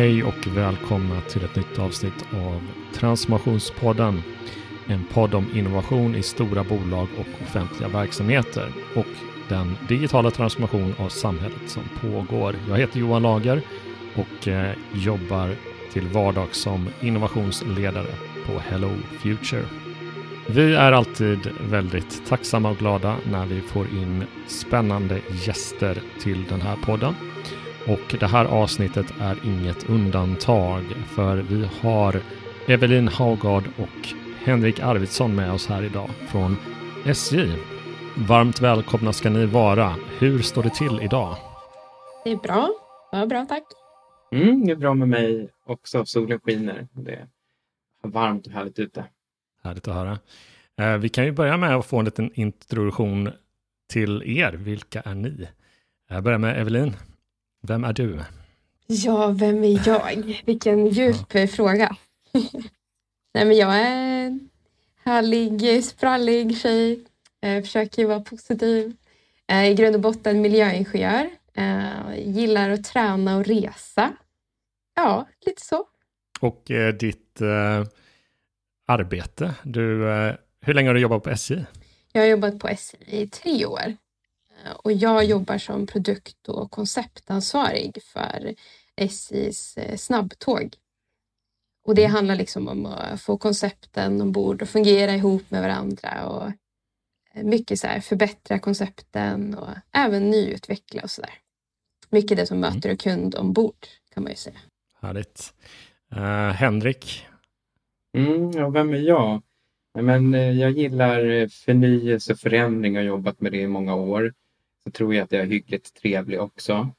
Hej och välkomna till ett nytt avsnitt av Transformationspodden. En podd om innovation i stora bolag och offentliga verksamheter och den digitala transformation av samhället som pågår. Jag heter Johan Lager och eh, jobbar till vardags som innovationsledare på Hello Future. Vi är alltid väldigt tacksamma och glada när vi får in spännande gäster till den här podden. Och det här avsnittet är inget undantag för vi har Evelin Haugard och Henrik Arvidsson med oss här idag från SJ. Varmt välkomna ska ni vara. Hur står det till idag? Det är bra. Ja, bra, tack. Mm, det är bra med mig också. Solen skiner. Det är varmt och härligt ute. Härligt att höra. Eh, vi kan ju börja med att få en liten introduktion till er. Vilka är ni? Jag börjar med Evelin. Vem är du? Ja, vem är jag? Vilken djup ja. fråga. Nej, men jag är en härlig, sprallig tjej. Jag försöker vara positiv. Jag är I grund och botten miljöingenjör. Jag gillar att träna och resa. Ja, lite så. Och eh, ditt eh, arbete? Du, eh, hur länge har du jobbat på SJ? Jag har jobbat på SJ i tre år. Och jag jobbar som produkt och konceptansvarig för SJs eh, snabbtåg. Och det mm. handlar liksom om att få koncepten ombord att fungera ihop med varandra och eh, mycket så här förbättra koncepten och även nyutveckla och sådär. Mycket det som mm. möter och kund ombord kan man ju säga. Härligt. Uh, Henrik? Mm, ja, vem är jag? Men, jag gillar förnyelse och förändring och har jobbat med det i många år så tror jag att jag är hyggligt trevlig också.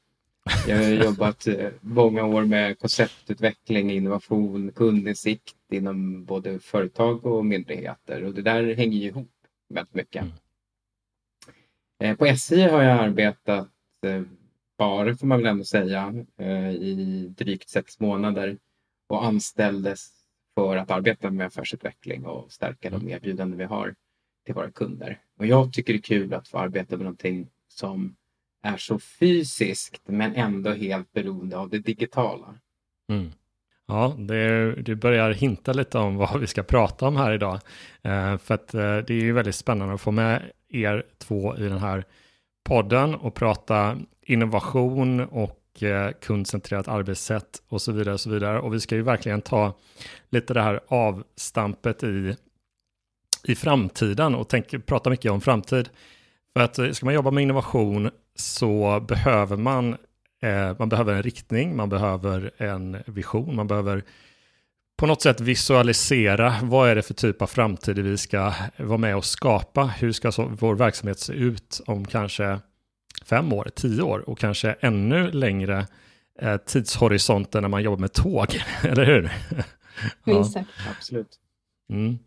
Jag har jobbat eh, många år med konceptutveckling, innovation, kundinsikt inom både företag och myndigheter och det där hänger ju ihop väldigt mycket. Mm. Eh, på SJ har jag arbetat eh, bara, får man väl ändå säga, i drygt sex månader och anställdes för att arbeta med affärsutveckling och stärka de mm. erbjudanden vi har till våra kunder. Och jag tycker det är kul att få arbeta med någonting som är så fysiskt men ändå helt beroende av det digitala. Mm. Ja, det, du börjar hinta lite om vad vi ska prata om här idag. Eh, för att eh, det är ju väldigt spännande att få med er två i den här podden och prata innovation och eh, kundcentrerat arbetssätt och så vidare. Och så vidare. Och vi ska ju verkligen ta lite det här avstampet i, i framtiden och tänk, prata mycket om framtid. För att eh, ska man jobba med innovation så behöver man, eh, man behöver en riktning, man behöver en vision, man behöver på något sätt visualisera vad är det för typ av framtid vi ska vara med och skapa. Hur ska så, vår verksamhet se ut om kanske fem år, tio år och kanske ännu längre eh, tidshorisonter när man jobbar med tåg, eller hur? ja. Absolut. Mm.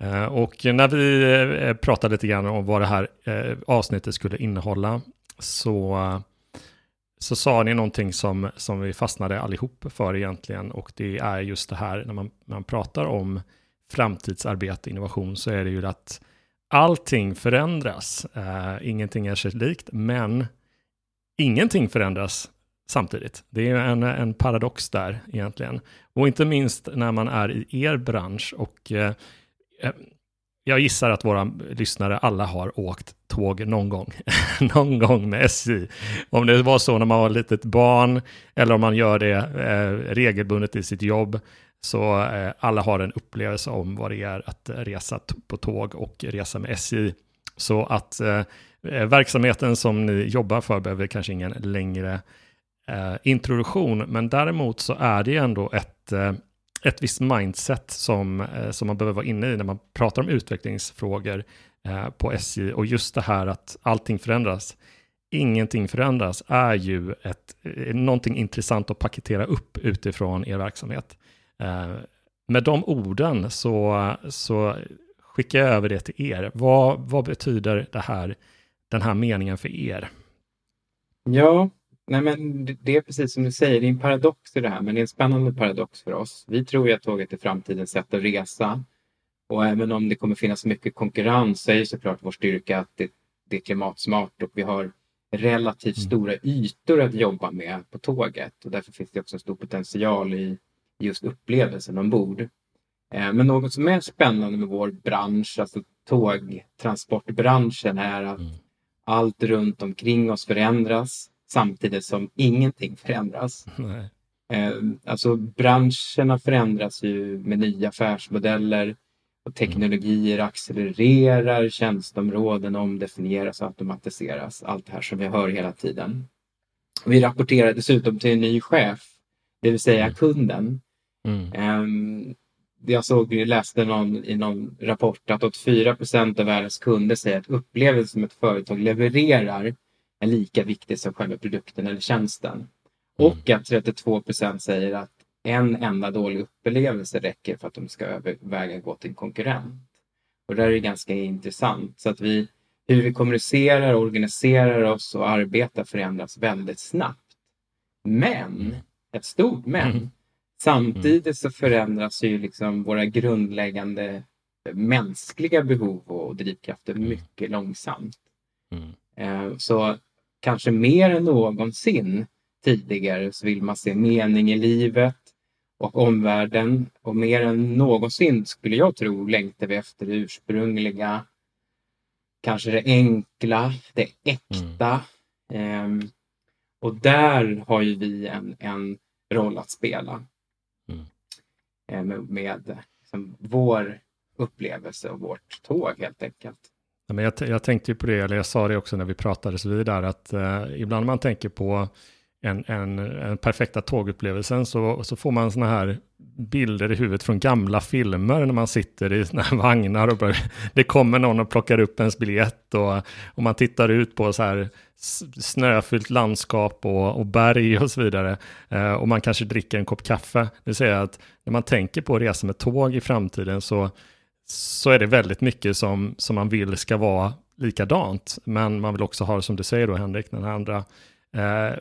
Eh, och när vi eh, pratade lite grann om vad det här eh, avsnittet skulle innehålla så, så sa ni någonting som, som vi fastnade allihop för egentligen och det är just det här när man, när man pratar om framtidsarbete, innovation så är det ju att allting förändras. ingenting är sig likt, men ingenting förändras samtidigt. Det är en, en paradox där egentligen. Och inte minst när man är i er bransch och uh, Eh, jag gissar att våra lyssnare alla har åkt tåg någon gång. någon gång med SJ. Om det var så när man var ett litet barn eller om man gör det eh, regelbundet i sitt jobb. Så eh, alla har en upplevelse om vad det är att resa på tåg och resa med SJ. Så att eh, eh, verksamheten som ni jobbar för behöver kanske ingen längre eh, introduktion. Men däremot så är det ändå ett eh, ett visst mindset som, eh, som man behöver vara inne i när man pratar om utvecklingsfrågor eh, på SJ. Och just det här att allting förändras, ingenting förändras, är ju ett, eh, någonting intressant att paketera upp utifrån er verksamhet. Eh, med de orden så, så skickar jag över det till er. Vad, vad betyder det här, den här meningen för er? Ja, Nej, men det är precis som du säger, det är en paradox i det här, men det är en spännande paradox för oss. Vi tror ju att tåget är framtidens sätt att resa. Och även om det kommer finnas mycket konkurrens så är ju såklart vår styrka att det, det är klimatsmart och vi har relativt Mm. stora ytor att jobba med på tåget och därför finns det också en stor potential i just upplevelsen ombord. Eh, Men något som är spännande med vår bransch, alltså tågtransportbranschen, är att Mm. allt runt omkring oss förändras samtidigt som ingenting förändras. Nej. Eh, Alltså branscherna förändras ju med nya affärsmodeller och teknologier accelererar, tjänsteområden omdefinieras och automatiseras. Allt det här som vi hör hela tiden. Vi rapporterar dessutom till en ny chef, det vill säga Mm. kunden. Mm. Ehm, Jag såg, jag läste någon, i någon rapport att 84 procent av världens kunder säger att upplevelsen som ett företag levererar är lika viktig som själva produkten eller tjänsten. Och att 32 procent säger att en enda dålig upplevelse räcker för att de ska överväga att gå till en konkurrent. Och det här är ganska intressant. Så att vi, hur vi kommunicerar, organiserar oss och arbetar förändras väldigt snabbt. Men, ett stort men, Mm. samtidigt så förändras ju liksom våra grundläggande mänskliga behov och drivkrafter mycket långsamt. Mm. Eh, Så kanske mer än någonsin tidigare så vill man se mening i livet och omvärlden. Och mer än någonsin skulle jag tro längtar vi efter det ursprungliga. Kanske det enkla, det äkta. Ehm, Och där har ju vi en, en roll att spela. Mm. Med, med liksom vår upplevelse och vårt tåg helt enkelt. Men jag, jag tänkte ju på det, eller jag sa det också när vi pratades vid där, att eh, ibland när man tänker på en, en, en perfekta tågupplevelsen så, så får man såna här bilder i huvudet från gamla filmer när man sitter i såna här vagnar och börjar, det kommer någon och plockar upp ens biljett och, och man tittar ut på så här snöfyllt landskap och, och berg och så vidare. Eh, och man kanske dricker en kopp kaffe. Det vill säga att när man tänker på att resa med tåg i framtiden så så är det väldigt mycket som, som man vill ska vara likadant. Men man vill också ha, som du säger då Henrik, den här andra, eh,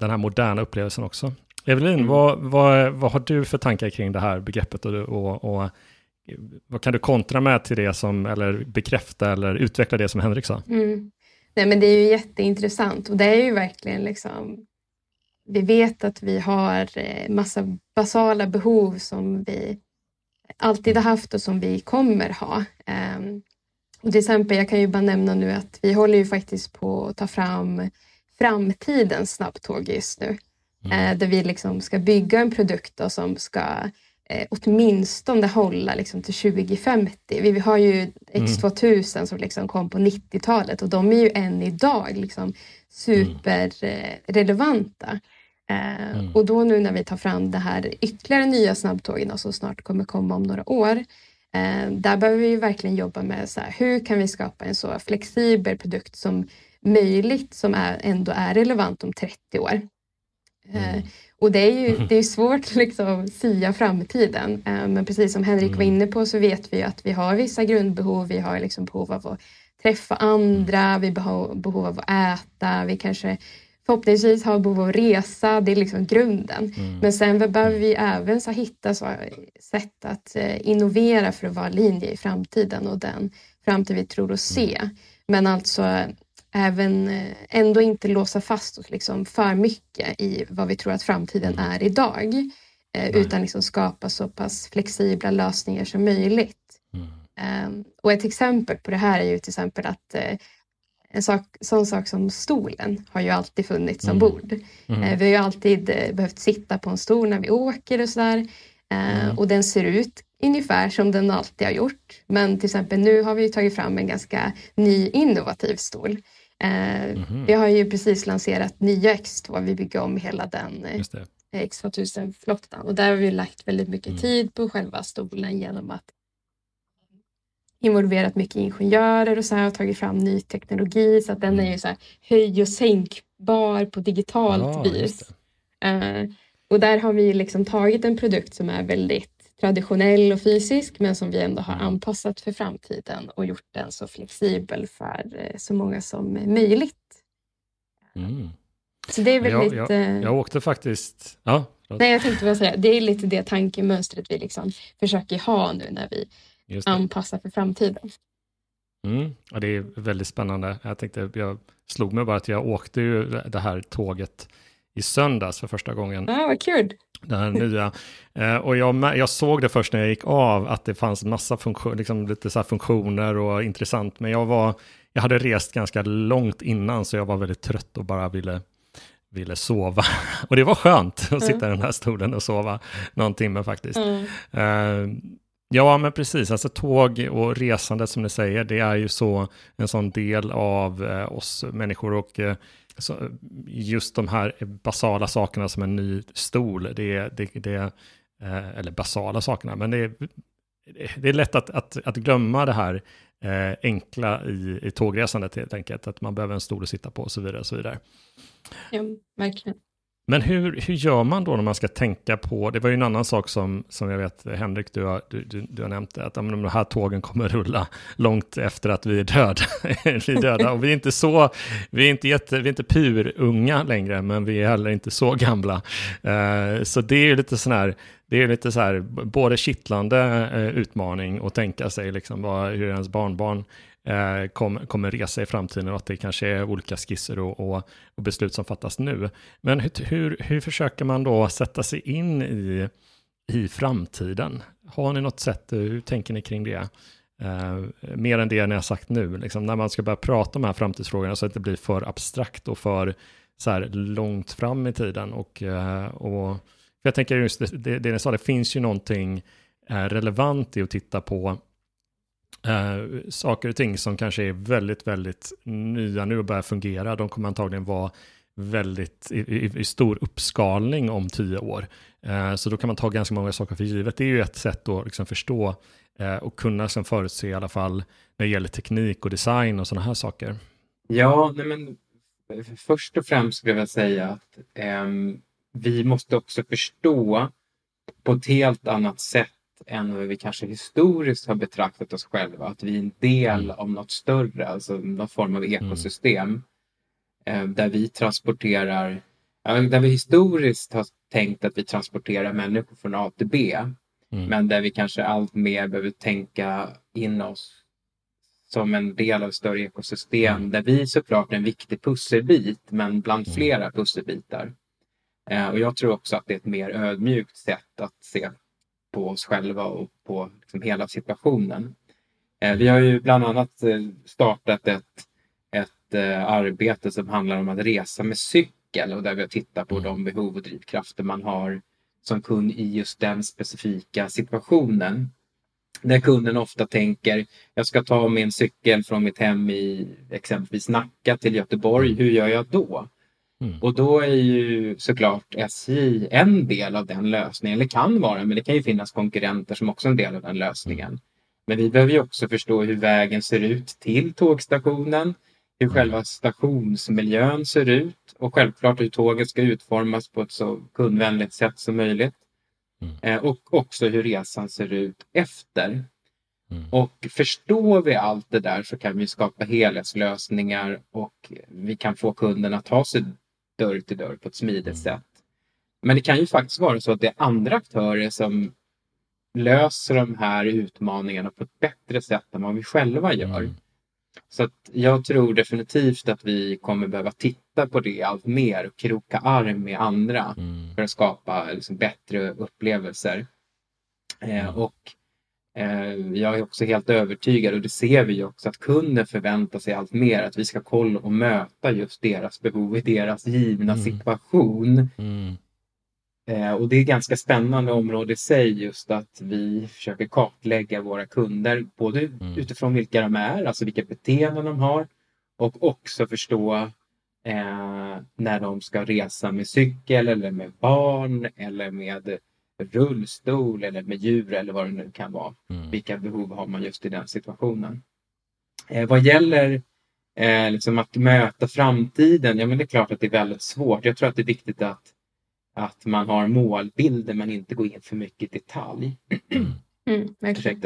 den här moderna upplevelsen också. Evelin, Mm. vad, vad, vad har du för tankar kring det här begreppet och, och, och vad kan du kontra med till det som, eller bekräfta eller utveckla det som Henrik sa? Mm. Nej, men det är ju jätteintressant och det är ju verkligen liksom vi vet att vi har eh, massa basala behov som vi alltid har haft och som vi kommer ha. Ehm, och till exempel, jag kan ju bara nämna nu att vi håller ju faktiskt på att ta fram framtidens snabbtåg just nu. Eh, där vi liksom ska bygga en produkt som ska eh, åtminstone hålla liksom till 2050. Vi, har ju X2000 som liksom kom på 90-talet och de är ju än idag liksom superrelevanta. Eh, Mm. Och då nu när vi tar fram det här ytterligare nya snabbtågen som snart kommer komma om några år. Eh, där behöver vi ju verkligen jobba med så här, hur kan vi skapa en så flexibel produkt som möjligt som är, ändå är relevant om 30 år. Eh, Mm. och det är ju det är svårt liksom att sia framtiden. Men precis som Henrik var Mm. inne på så vet vi att vi har vissa grundbehov. Vi har liksom behov av att träffa andra, vi har behov av att äta, vi kanske förhoppningsvis har behov av resa. Det är liksom grunden. Mm. Men sen behöver vi även så hitta så, sätt att eh, innovera för att vara linje i framtiden och den framtid vi tror oss se. Men alltså även eh, ändå inte låsa fast oss liksom för mycket i vad vi tror att framtiden är idag. Eh, Nej. utan liksom skapa så pass flexibla lösningar som möjligt. Mm. Um, och ett exempel på det här är ju till exempel att eh, en sak, sån sak som stolen har ju alltid funnits Mm. ombord. Mm. Eh, vi har ju alltid eh, behövt sitta på en stol när vi åker och sådär. Eh, Mm. Och den ser ut ungefär som den alltid har gjort. Men till exempel nu har vi tagit fram en ganska ny innovativ stol. Mhm. Vi har ju precis lanserat nya X2. Vi bygger om hela den eh, Just det. X2000-flottan och där har vi lagt väldigt mycket Mm. tid på själva stolen genom att involverat mycket ingenjörer och så här och tagit fram ny teknologi så att den är ju så här höj och sänkbar på digitalt Ja, vis. Eh, och där har vi liksom tagit en produkt som är väldigt traditionell och fysisk men som vi ändå har Mm. anpassat för framtiden och gjort den så flexibel för eh, så många som möjligt. Mm. Så det är Jag, väldigt... jag, eh, jag åkte faktiskt, ja. Nej, jag tänkte bara säga, det är lite det tankemönstret vi liksom försöker ha nu när vi anpassar för framtiden. Mm, ja, det är väldigt spännande. Jag tänkte, jag slog mig bara att jag åkte ju det här tåget i söndags för första gången. Ja, ah, vad kul. Det här nya. Eh, och jag, jag såg det först när jag gick av, att det fanns massa funktion, liksom lite så funktioner och intressant. Men jag, var, jag hade rest ganska långt innan, så jag var väldigt trött och bara ville, ville sova. Och det var skönt att sitta mm. i den här stolen och sova någon timme faktiskt. Mm. Uh, Ja, men precis. Alltså tåg och resande som ni säger, det är ju så en sån del av eh, oss människor och eh, så, just de här basala sakerna som en ny stol, det, det, det eh, eller basala sakerna, men det är, det är lätt att, att, att glömma det här eh, enkla i, i tågresandet helt enkelt, att man behöver en stol att sitta på och så vidare. Och så vidare. Ja, verkligen. Men hur, hur gör man då när man ska tänka på, det var ju en annan sak som, som jag vet Henrik, du har, du, du, du har nämnt det, att de här tågen kommer rulla långt efter att vi är döda. vi är döda och vi är inte så, vi är inte, jätte, vi är inte purunga längre, men vi är heller inte så gamla. Uh, så det är ju lite sån här, det är lite så här, både kittlande uh, utmaning att tänka sig liksom vad, hur ens barnbarn eh, kom, kommer resa i framtiden och att det kanske är olika skisser och, och, och beslut som fattas nu. Men hur, hur, hur, försöker man då sätta sig in i, i framtiden? Har ni något sätt, hur tänker ni kring det? Eh, mer än det ni har sagt nu, liksom, när man ska börja prata om de här framtidsfrågorna så att det blir för abstrakt och för så här, långt fram i tiden. Och, eh, och jag tänker just det, det, det ni sa, det finns ju någonting eh, relevant i att titta på eh, saker och ting som kanske är väldigt, väldigt nya nu och börjar fungera, de kommer antagligen vara väldigt i, i, i stor uppskalning om tio år. Eh, så då kan man ta ganska många saker för givet. Det är ju ett sätt att liksom förstå eh, och kunna liksom förutse i alla fall när det gäller teknik och design och sådana här saker. Ja, nej men först och främst skulle jag vilja säga att eh, vi måste också förstå på ett helt annat sätt än vad vi kanske historiskt har betraktat oss själva. Att vi är en del mm. av något större, alltså någon form av mm. ekosystem. Mm. där vi transporterar, där vi historiskt har tänkt att vi transporterar människor från A till B. Mm. Men där vi kanske allt mer behöver tänka in oss som en del av ett större ekosystem mm. där vi såklart är en viktig pusselbit men bland mm. flera pusselbitar. Eh, och jag tror också att det är ett mer ödmjukt sätt att se på oss själva och på liksom hela situationen. Eh, vi har ju bland annat eh, startat ett, ett eh, arbete som handlar om att resa med cykel och där vi har tittat på mm. de behov och drivkrafter man har som kund i just den specifika situationen. Där kunden ofta tänker, jag ska ta min cykel från mitt hem i exempelvis Nacka till Göteborg, hur gör jag då? Mm. Och då är ju såklart SJ en del av den lösningen, eller kan vara, men det kan ju finnas konkurrenter som också är en del av den lösningen. Mm. Men vi behöver ju också förstå hur vägen ser ut till tågstationen, hur mm. själva stationsmiljön ser ut och självklart hur tåget ska utformas på ett så kundvänligt sätt som möjligt. Mm. Eh, och också hur resan ser ut efter. Mm. Och förstår vi allt det där så kan vi skapa helhetslösningar och vi kan få kunden att ta sig dörr till dörr på ett smidigt mm. sätt. Men det kan ju faktiskt vara så att det är andra aktörer som löser de här utmaningarna på ett bättre sätt än vad vi själva gör. Mm. Så att jag tror definitivt att vi kommer behöva titta på det allt mer och kroka arm med andra mm. för att skapa liksom, bättre upplevelser. Eh, och Eh, jag är också helt övertygad och det ser vi också att kunden förväntar sig allt mer att vi ska kolla och möta just deras behov i deras givna mm. situation. Mm. Eh, och det är ganska spännande område i sig just att vi försöker kartlägga våra kunder både mm. utifrån vilka de är, alltså vilka beteenden de har och också förstå eh, när de ska resa med cykel eller med barn eller med rullstol eller med djur eller vad det nu kan vara. Mm. Vilka behov har man just i den situationen? Eh, vad gäller eh, liksom att möta framtiden, ja men det är klart att det är väldigt svårt. Jag tror att det är viktigt att, att man har målbilder men inte går in för mycket i detalj. Mm,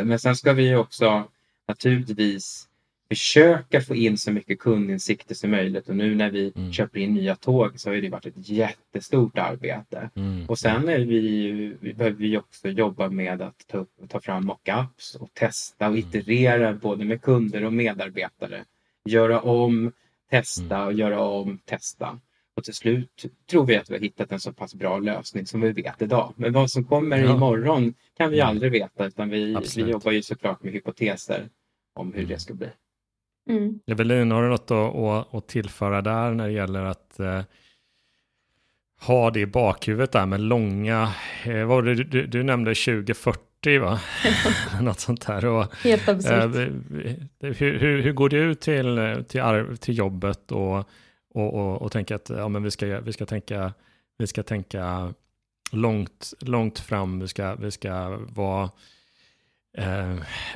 men sen ska vi också naturligtvis försöka få in så mycket kundinsikter som möjligt. Och nu när vi Mm. köper in nya tåg så har det varit ett jättestort arbete. Mm. Och sen är vi, vi behöver vi också jobba med att ta, upp, ta fram mockups och testa och iterera både med kunder och medarbetare. Göra om, testa och göra om, testa. Och till slut tror vi att vi har hittat en så pass bra lösning som vi vet idag. Men vad som kommer Ja. imorgon kan vi Mm. aldrig veta utan vi, vi jobbar ju såklart med hypoteser om hur Mm. det ska bli. Mm. Evelin, har du något att, att, tillföra där när det gäller att eh, ha det i bakhuvudet där med långa, eh, vad var det, du, du nämnde 2040 va? något sånt där. Och, Helt eh, absurt. vi- hur, hur, hur går du till, till, arv, till jobbet och, och, och, och tänker att ja, men vi, ska, vi, ska tänka, vi ska tänka långt, långt fram, vi ska, vi ska vara eh,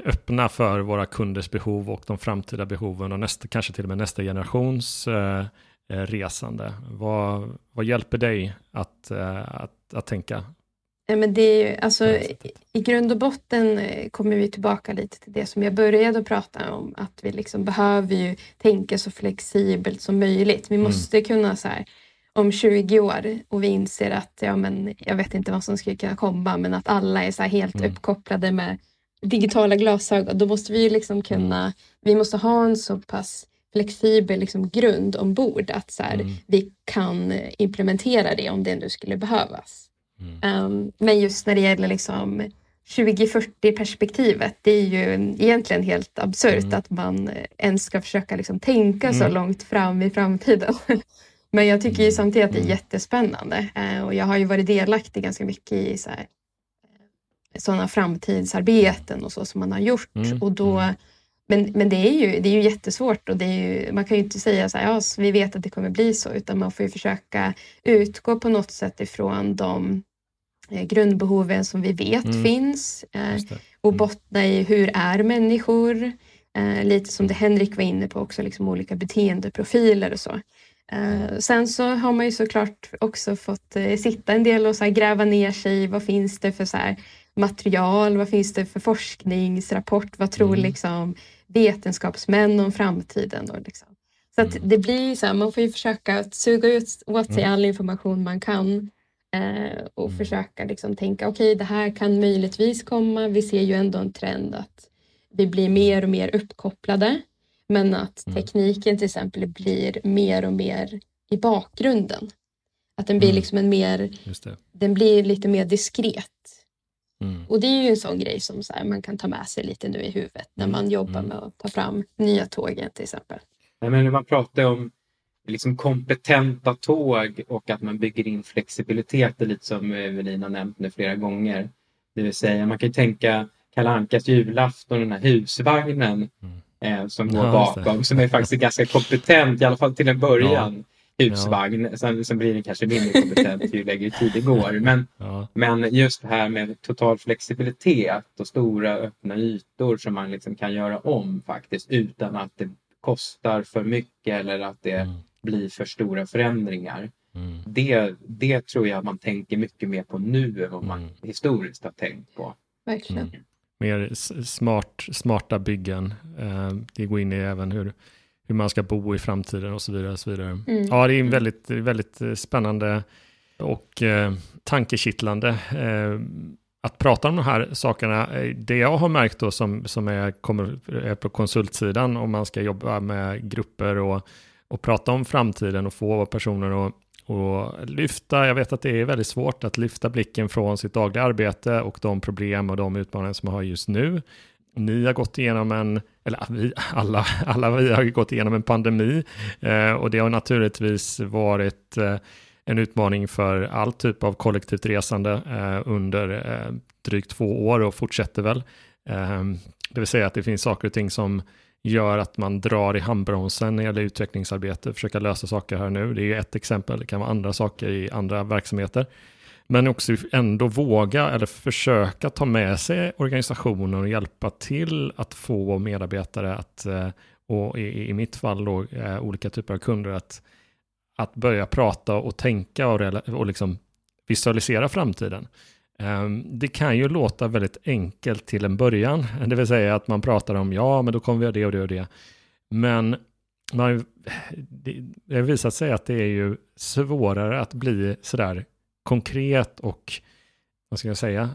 öppna för våra kunders behov och de framtida behoven och nästa, kanske till och med nästa generations eh, eh, resande. Vad, vad hjälper dig att, eh, att, att tänka? Ja, men det är ju, alltså, sättet? I grund och botten eh, kommer vi tillbaka lite till det som jag började att prata om. Att vi liksom behöver ju tänka så flexibelt som möjligt. Vi Mm. måste kunna så här, om 20 år och vi inser att, ja men jag vet inte vad som skulle kunna komma, men att alla är så här helt Mm. uppkopplade med digitala glasögon. Då måste vi ju liksom kunna, vi måste ha en så pass flexibel liksom grund ombord att så här, Mm. vi kan implementera det om det nu skulle behövas. Mm. Um, men just när det gäller liksom 2040-perspektivet, det är ju egentligen helt absurt Mm. att man ens ska försöka liksom tänka så Mm. långt fram i framtiden. men jag tycker ju Mm. samtidigt att det är Mm. jättespännande eh, och jag har ju varit delaktig ganska mycket i så här, sådana framtidsarbeten och så som man har gjort. Mm. Och då, Mm. men men det, är ju, det är ju jättesvårt och det är ju, man kan ju inte säga så här, ja, vi vet att det kommer bli så, utan man får ju försöka utgå på något sätt ifrån de eh, grundbehoven som vi vet Mm. finns eh, och Mm. bottna i hur är människor? Eh, lite som det Henrik var inne på också, liksom olika beteendeprofiler och så. Eh, sen så har man ju såklart också fått eh, sitta en del och så gräva ner sig i vad finns det för så här material, vad finns det för forskningsrapport, vad tror Mm. liksom vetenskapsmän om framtiden? Och liksom. Så att Mm. det blir så här, man får ju försöka att suga ut åt sig Mm. all information man kan eh, och Mm. försöka liksom tänka okej, det här kan möjligtvis komma. Vi ser ju ändå en trend att vi blir mer och mer uppkopplade, men att Mm. tekniken till exempel blir mer och mer i bakgrunden. Att den blir Mm. liksom en mer, den blir lite mer diskret. Mm. Och det är ju en sån grej som så här, man kan ta med sig lite nu i huvudet när Mm. man jobbar Mm. med att ta fram nya tågen till exempel. Nej, men när man pratar om liksom kompetenta tåg och att man bygger in flexibilitet, lite som Evelina har nämnt nu flera gånger. Det vill säga, man kan ju tänka Kalle Ankas julafton, den här husvagnen eh, som går Ja, bakom, som är faktiskt ganska kompetent, i alla fall till en början. Husvagn, sen, sen blir den kanske mindre kompetent ju längre tid det går. Men, Ja. men just det här med total flexibilitet och stora öppna ytor som man liksom kan göra om faktiskt utan att det kostar för mycket eller att det Mm. blir för stora förändringar. Mm. Det, det tror jag man tänker mycket mer på nu än vad man Mm. historiskt har tänkt på. Verkligen. Mm. Mer smart, smarta byggen. Eh, det går in i även hur, hur man ska bo i framtiden och så vidare. Och så vidare. Mm. Ja, det är en väldigt, väldigt eh, spännande och eh, tankekittlande eh, att prata om de här sakerna. Eh, Det jag har märkt då som, som är, kommer, är på konsultsidan om man ska jobba med grupper och, och prata om framtiden och få personer att och lyfta, jag vet att det är väldigt svårt att lyfta blicken från sitt dagliga arbete och de problem och de utmaningar som man har just nu. Ni har gått igenom en, eller vi, alla, alla vi har ju gått igenom en pandemi eh, och det har naturligtvis varit eh, en utmaning för all typ av kollektivt resande eh, under eh, drygt två år och fortsätter väl. Eh, det vill säga att det finns saker och ting som gör att man drar i handbromsen när det gäller utvecklingsarbete, försöka lösa saker här nu. Det är ju ett exempel, det kan vara andra saker i andra verksamheter. Men också ändå våga eller försöka ta med sig organisationen och hjälpa till att få medarbetare att, eh, och i, i mitt fall då, eh, olika typer av kunder, att, att börja prata och tänka och, och liksom visualisera framtiden. Ehm, det kan ju låta väldigt enkelt till en början, det vill säga att man pratar om ja, men då kommer vi göra det och det och det. Men man, det, det har visat sig att det är ju svårare att bli sådär konkret och, vad ska jag säga,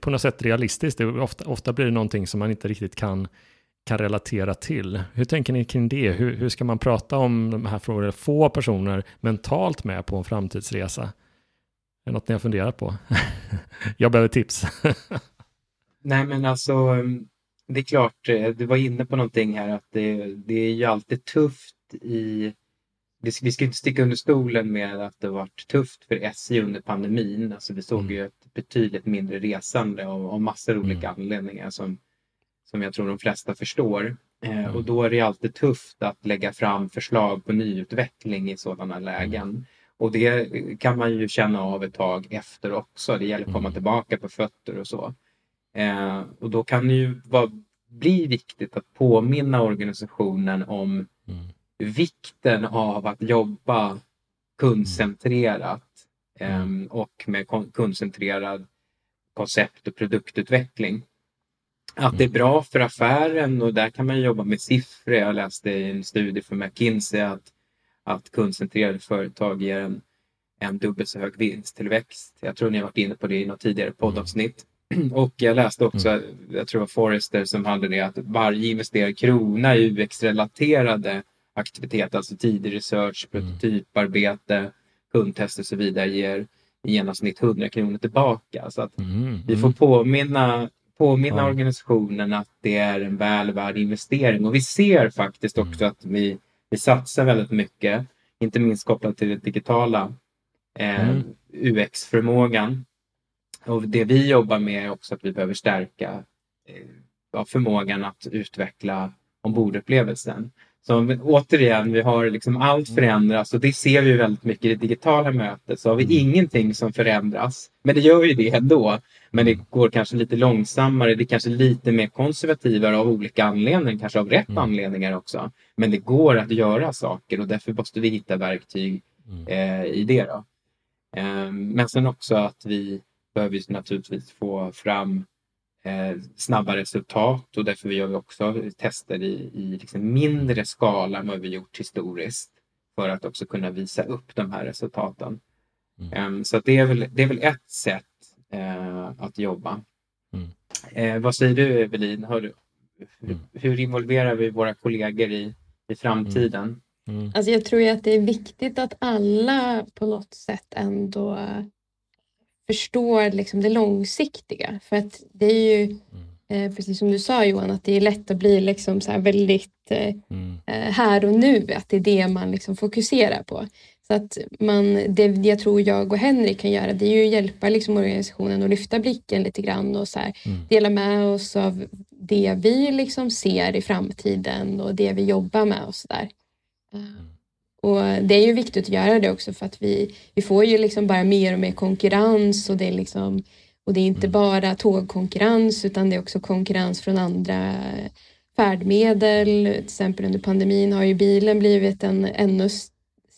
på något sätt realistiskt. Det ofta, ofta blir det någonting som man inte riktigt kan, kan relatera till. Hur tänker ni kring det? Hur, hur ska man prata om de här frågorna? Få personer mentalt med på en framtidsresa? Är det något ni har funderat på? jag behöver tips. Nej, men alltså, det är klart, eh, du var inne på någonting här att det, det är ju alltid tufft i vi ska inte sticka under stolen med att det varit tufft för SJ under pandemin. Alltså vi såg mm. ju ett betydligt mindre resande av, av massor av olika mm. anledningar som, som jag tror de flesta förstår. Eh, mm. och då är det alltid tufft att lägga fram förslag på nyutveckling i sådana lägen. Mm. Och det kan man ju känna av ett tag efter också. Det gäller att komma mm. tillbaka på fötter och så. Eh, och då kan det ju vara, bli viktigt att påminna organisationen om mm. Vikten av att jobba kundcentrerat mm. eh, och med kundcentrerad koncept och produktutveckling. Att det är mm. bra för affären och där kan man jobba med siffror. Jag läste i en studie från McKinsey att, att kundcentrerade företag ger en, en dubbelt så hög vinsttillväxt. Jag tror ni har varit inne på det i något tidigare poddavsnitt. Och jag läste också, mm. jag tror det var Forrester som hade det, att varje investerad krona i UX-relaterade aktiviteter, alltså tidig research, mm. prototyparbete, kundtester och så vidare, ger i genomsnitt 100 kronor tillbaka. Så att mm. vi får mm. påminna, påminna ja. organisationen att det är en väl värd investering. Och vi ser faktiskt mm. också att vi, vi satsar väldigt mycket, inte minst kopplat till den digitala eh, mm. UX-förmågan och det vi jobbar med är också att vi behöver stärka eh, förmågan att utveckla ombordupplevelsen. Så återigen, vi har liksom allt mm. förändras och det ser vi väldigt mycket i det digitala mötet. Så har vi mm. ingenting som förändras, men det gör ju det ändå. Men det går kanske lite långsammare, det är kanske lite mer konservativare av olika anledningar, kanske av rätt mm. anledningar också. Men det går att göra saker och därför måste vi hitta verktyg mm. eh, i det. Då. Eh, men sen också att vi behöver vi naturligtvis få fram eh, snabba resultat och därför gör vi också tester i, i liksom mindre skala än vad vi gjort historiskt för att också kunna visa upp de här resultaten. Mm. Um, så det, är väl, det är väl ett sätt uh, att jobba. Mm. Uh, vad säger du Evelin? Hur, mm. hur involverar vi våra kollegor i, i framtiden? Mm. mm. Alltså jag tror ju att det är viktigt att alla på något sätt ändå förstår liksom det långsiktiga. För att det är ju, mm. eh, precis som du sa Johan, att det är lätt att bli liksom så väldigt eh, mm. Eh, här och nu, att det är det man liksom fokuserar på. Så att man, det jag tror jag och Henrik kan göra det är ju att hjälpa liksom organisationen att lyfta blicken lite grann och så här, mm. dela med oss av det vi liksom ser i framtiden och det vi jobbar med och sådär. Mm. Och det är ju viktigt att göra det också för att vi, vi får ju liksom bara mer och mer konkurrens och det är liksom och det är inte mm. bara tågkonkurrens utan det är också konkurrens från andra färdmedel. Till exempel under pandemin har ju bilen blivit en ännu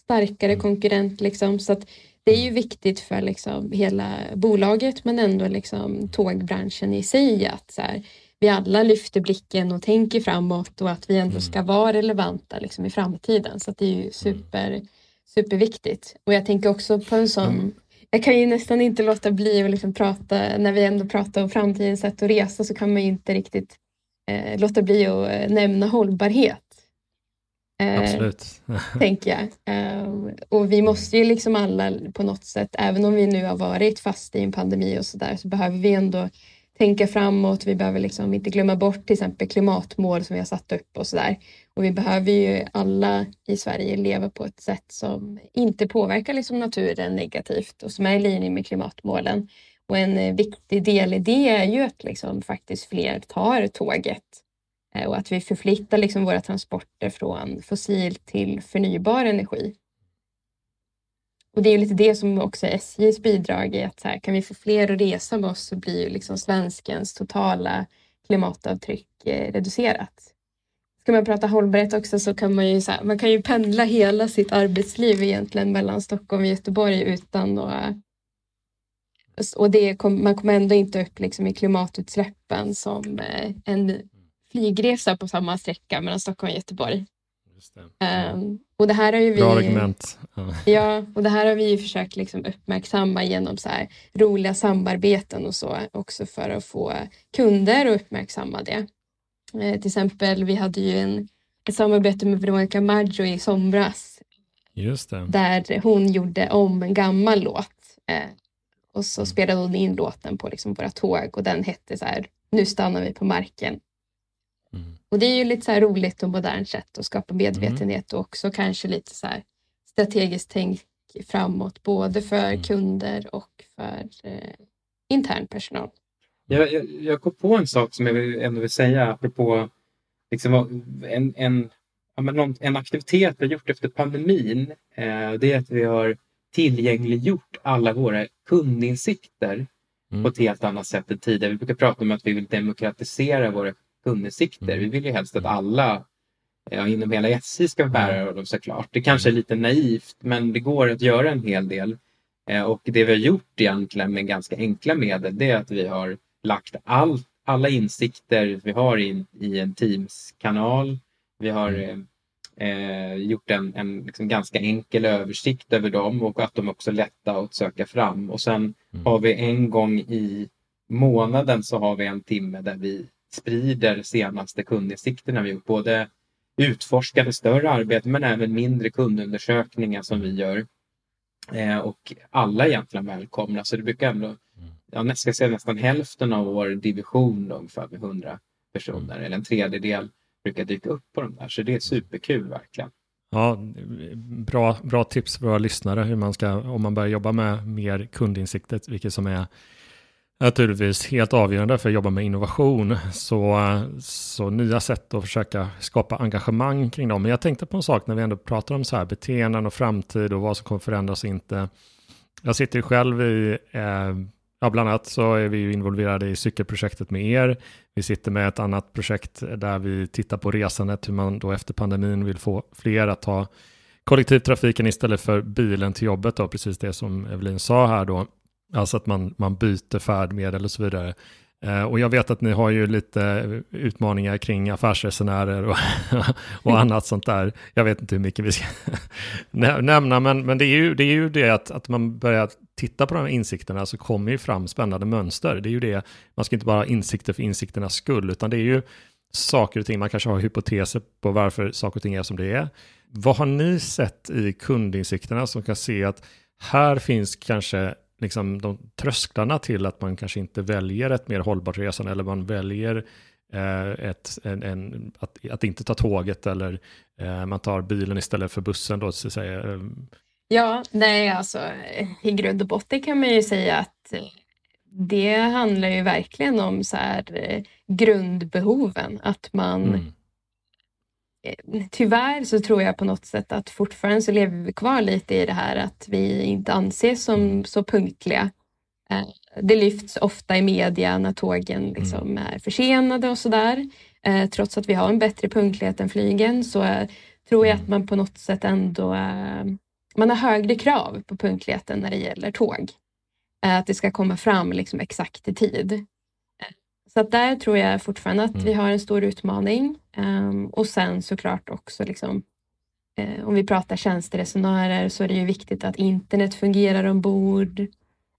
starkare mm. konkurrent. Liksom. Så att det är ju viktigt för liksom hela bolaget men ändå liksom tågbranschen i sig att så här, vi alla lyfter blicken och tänker framåt och att vi ändå mm. ska vara relevanta liksom, i framtiden. Så det är ju mm. super, superviktigt. Och jag tänker också på en sån mm. Jag kan ju nästan inte låta bli att liksom prata, när vi ändå pratar om framtidens sätt att resa så kan man ju inte riktigt eh, låta bli att eh, nämna hållbarhet. Eh, Absolut. tänker jag. Eh, och vi måste ju liksom alla på något sätt, även om vi nu har varit fast i en pandemi och sådär, så behöver vi ändå tänka framåt. Vi behöver liksom inte glömma bort till exempel klimatmål som vi har satt upp och sådär. Och vi behöver ju alla i Sverige leva på ett sätt som inte påverkar liksom naturen negativt och som är i linje med klimatmålen. Och en eh, viktig del i det är ju att liksom faktiskt fler tar tåget eh, och att vi förflyttar liksom våra transporter från fossil till förnybar energi. Och det är lite det som också är SJs bidrag är att så här, kan vi få fler att resa med oss så blir ju liksom svenskens totala klimatavtryck eh, reducerat. Ska man prata hållbarhet också så kan man ju, så här, man kan ju pendla hela sitt arbetsliv egentligen mellan Stockholm och Göteborg utan att och det kom, man kommer ändå inte upp liksom i klimatutsläppen som eh, en flygresa på samma sträcka mellan Stockholm och Göteborg. Det. Um, och det här har ju vi, Bra argument. Ja. Och det här har vi ju försökt liksom uppmärksamma genom så här roliga samarbeten och så också för att få kunder att uppmärksamma det. Eh, till exempel, vi hade ju en, ett samarbete med Veronica Maggio i somras där hon gjorde om en gammal låt eh, och så Mm. spelade hon in låten på liksom våra tåg och den hette så här Nu stannar vi på marken. Mm. Och det är ju lite så roligt och modernt sätt att skapa medvetenhet och också kanske lite så här strategiskt tänk framåt både för Mm. kunder och för eh, intern personal. Jag, jag, jag kom på en sak som jag ändå vill säga apropå liksom, en, en, en aktivitet vi har gjort efter pandemin. Eh, det är att vi har tillgängliggjort alla våra kundinsikter Mm. på ett helt annat sätt än tidigare. Vi brukar prata om att vi vill demokratisera våra kundinsikter. Mm. Vi vill ju helst att alla ja, inom hela SJ ska bära dem såklart. Det kanske är Mm. lite naivt men det går att göra en hel del. Eh, Och det vi har gjort egentligen med ganska enkla medel det är att vi har lagt all, alla insikter vi har i, i en Teams-kanal. Vi har eh, eh, gjort en, en liksom ganska enkel översikt över dem och att de också är lätta att söka fram. Och sen Mm. har vi en gång i månaden så har vi en timme där vi sprider senaste kundinsikterna vi gjort. Både utforskade större arbeten men även mindre kundundersökningar som vi gör. Eh, och alla är egentligen välkomna så det brukar ändå, ja, nästan, ska jag säga, nästan hälften av vår division ungefär med 100 personer eller en tredjedel brukar dyka upp på de där så det är superkul verkligen. Ja, bra, bra tips för våra lyssnare hur man ska, om man börjar jobba med mer kundinsiktet, vilket som är naturligtvis helt avgörande för att jobba med innovation. Så, så nya sätt att försöka skapa engagemang kring dem. Men jag tänkte på en sak när vi ändå pratar om så här beteenden och framtid och vad som kommer förändras och inte. Jag sitter ju själv i, eh, ja bland annat så är vi ju involverade i cykelprojektet med er. Vi sitter med ett annat projekt där vi tittar på resandet, hur man då efter pandemin vill få fler att ta kollektivtrafiken istället för bilen till jobbet då, precis det som Evelin sa här då. Alltså att man, man byter färdmedel och så vidare. Eh, och jag vet att ni har ju lite utmaningar kring affärsresenärer och, och annat sånt där. Jag vet inte hur mycket vi ska nä- nämna, men, men det, är ju, det är ju det att, att man börjar titta på de här insikterna så kommer ju fram spännande mönster. Det är ju det, man ska inte bara ha insikter för insikternas skull, utan det är ju saker och ting, man kanske har hypoteser på varför saker och ting är som det är. Vad har ni sett i kundinsikterna som kan se att här finns kanske liksom de trösklarna till att man kanske inte väljer ett mer hållbart resande eller man väljer eh, ett, en, en, att, att inte ta tåget eller eh, man tar bilen istället för bussen då så säga. Eh, Ja, nej alltså i grund och botten kan man ju säga att det handlar ju verkligen om så här eh, grundbehoven. Att man mm, Tyvärr så tror jag på något sätt att fortfarande så lever vi kvar lite i det här att vi inte anses som så punktliga. Eh, Det lyfts ofta i media när tågen liksom är försenade och sådär. Eh, Trots att vi har en bättre punktlighet än flygen så eh, tror jag att man på något sätt ändå eh, man har högre krav på punktligheten när det gäller tåg. Eh, Att det ska komma fram liksom exakt i tid. Så att där tror jag fortfarande att vi Mm. har en stor utmaning. Ehm, och sen såklart också liksom, eh, om vi pratar tjänsteresenärer så är det ju viktigt att internet fungerar ombord.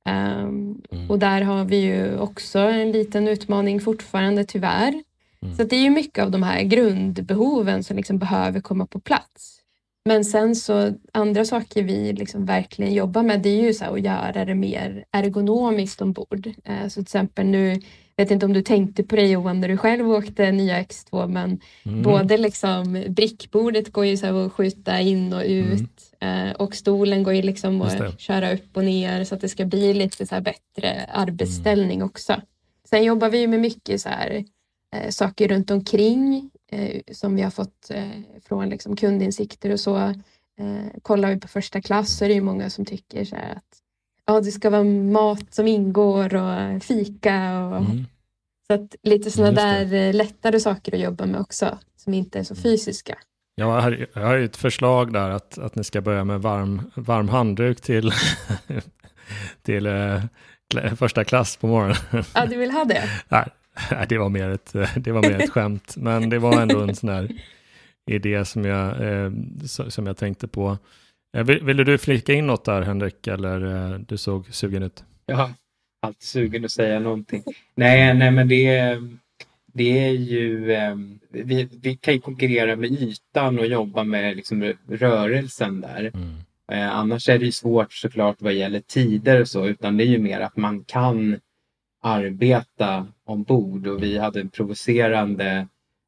Ehm, mm, och där har vi ju också en liten utmaning fortfarande tyvärr. Mm. Så det är ju mycket av de här grundbehoven som liksom behöver komma på plats. Men sen så andra saker vi liksom verkligen jobbar med det är ju så att göra det mer ergonomiskt ombord. Eh, Så till exempel nu, vet inte om du tänkte på det Johan när du själv åkte nya X2 men mm, både liksom brickbordet går ju så att skjuta in och ut eh, och stolen går ju liksom att köra upp och ner så att det ska bli lite så bättre arbetsställning också. Sen jobbar vi med mycket så här eh, saker runt omkring som vi har fått eh, från liksom kundinsikter och så. Eh, kollar vi på första klass så är det ju många som tycker så här att ja, det ska vara mat som ingår och fika och mm. så att lite sådana där eh, lättare saker att jobba med också som inte är så fysiska. Jag har, jag har ju ett förslag där att, att ni ska börja med varm, varm handduk till, till eh, första klass på morgonen. Ja, du vill ha det? Nej, det, var mer ett, det var mer ett skämt, men det var ändå en sån här idé som jag, eh, som jag tänkte på. Eh, vill, ville du flika in något där Henrik, eller eh, du såg sugen ut? Ja, alltid sugen att säga någonting. Nej, nej men det, det är ju, eh, vi, vi kan ju konkurrera med ytan och jobba med liksom rörelsen där. Mm. Eh, annars är det ju svårt såklart vad gäller tider och så, utan det är ju mer att man kan arbeta ombord och vi hade en provocerande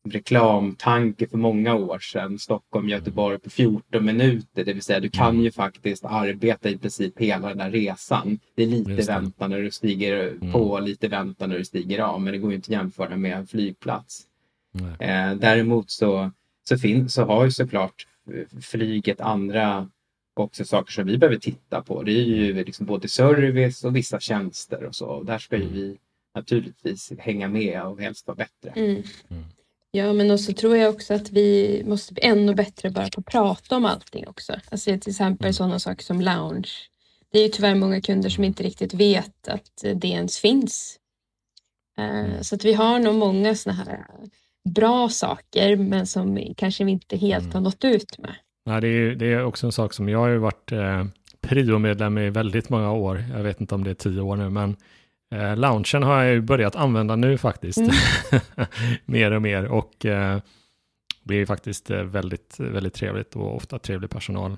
reklamtanke för många år sedan. Stockholm, Göteborg på 14 minuter. Det vill säga du kan ju faktiskt arbeta i princip hela den här resan. Det är lite väntan när du stiger mm. på, lite väntan när du stiger av. Men det går ju inte att jämföra med en flygplats. Eh, däremot så, så, fin- så har ju såklart flyget andra också saker som vi behöver titta på. Det är ju liksom både service och vissa tjänster och så. Och där ska ju mm. vi naturligtvis hänga med och helst vara bättre. Mm. Mm. Ja, men också tror jag också att vi måste bli ännu bättre bara på att prata om allting också. Alltså till exempel mm. sådana saker som lounge. Det är ju tyvärr många kunder som inte riktigt vet att det ens finns. Eh. Så att vi har nog många sådana här bra saker men som kanske vi inte helt har nått ut med. Ja, det, är, det är också en sak som jag har ju varit eh, prio-medlem i väldigt många år. Jag vet inte om det är tio år nu, men Eh, loungen har jag ju börjat använda nu faktiskt. Mm. mer och mer och eh, blir faktiskt eh, väldigt, väldigt trevligt och ofta trevlig personal.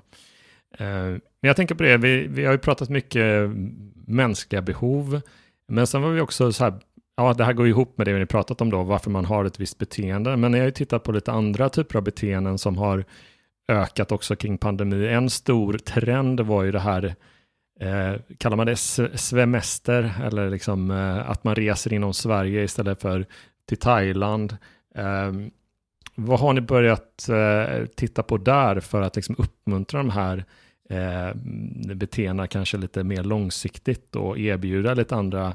Eh, men jag tänker på det, vi, vi har ju pratat mycket mänskliga behov, men sen var vi också så här, ja det här går ihop med det vi pratat om då, varför man har ett visst beteende, men jag har ju tittat på lite andra typer av beteenden som har ökat också kring pandemi. En stor trend var ju det här Eh, kallar man det svemester eller liksom, eh, att man reser inom Sverige istället för till Thailand? Eh, vad har ni börjat eh, titta på där för att liksom, uppmuntra de här eh, beteendena kanske lite mer långsiktigt och erbjuda lite andra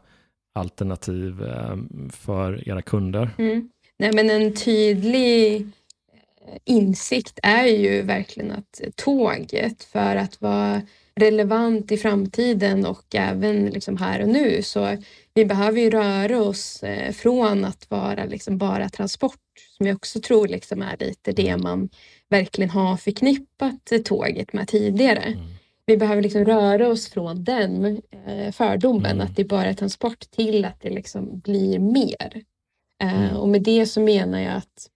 alternativ eh, för era kunder? Mm. Nej, men en tydlig insikt är ju verkligen att tåget för att vara relevant i framtiden och även liksom här och nu. Så vi behöver ju röra oss eh, från att vara liksom bara transport, som jag också tror liksom är lite det man verkligen har förknippat tåget med tidigare. Mm. Vi behöver liksom röra oss från den eh, fördomen mm. att det bara är transport till att det liksom blir mer. Eh, mm. Och med det så menar jag att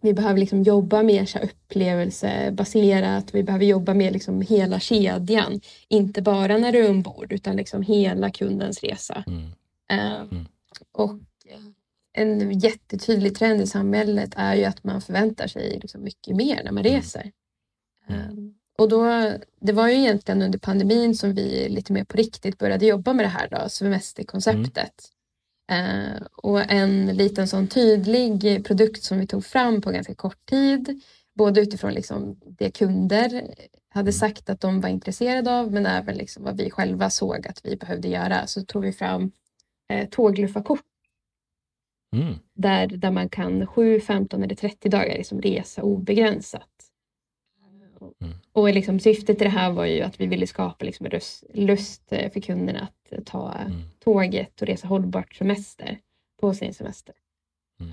vi behöver liksom jobba mer så upplevelsebaserat. Vi behöver jobba med liksom hela kedjan. Inte bara när du är ombord utan liksom hela kundens resa. Mm. Uh, mm. Och en jättetydlig trend i samhället är ju att man förväntar sig liksom mycket mer när man mm. reser. Uh, och då, det var ju egentligen under pandemin som vi lite mer på riktigt började jobba med det här då, semesterkonceptet. Eh, och en liten sån tydlig produkt som vi tog fram på ganska kort tid, både utifrån liksom det kunder hade sagt att de var intresserade av, men även liksom vad vi själva såg att vi behövde göra, så tog vi fram eh, tågluffarkort. Mm. Där, där man kan 7, 15 eller 30 dagar liksom resa obegränsat. Mm. Och liksom syftet i det här var ju att vi ville skapa liksom lust, lust eh, för kunderna att ta mm. tåget och resa hållbart semester på sin semester. Mm.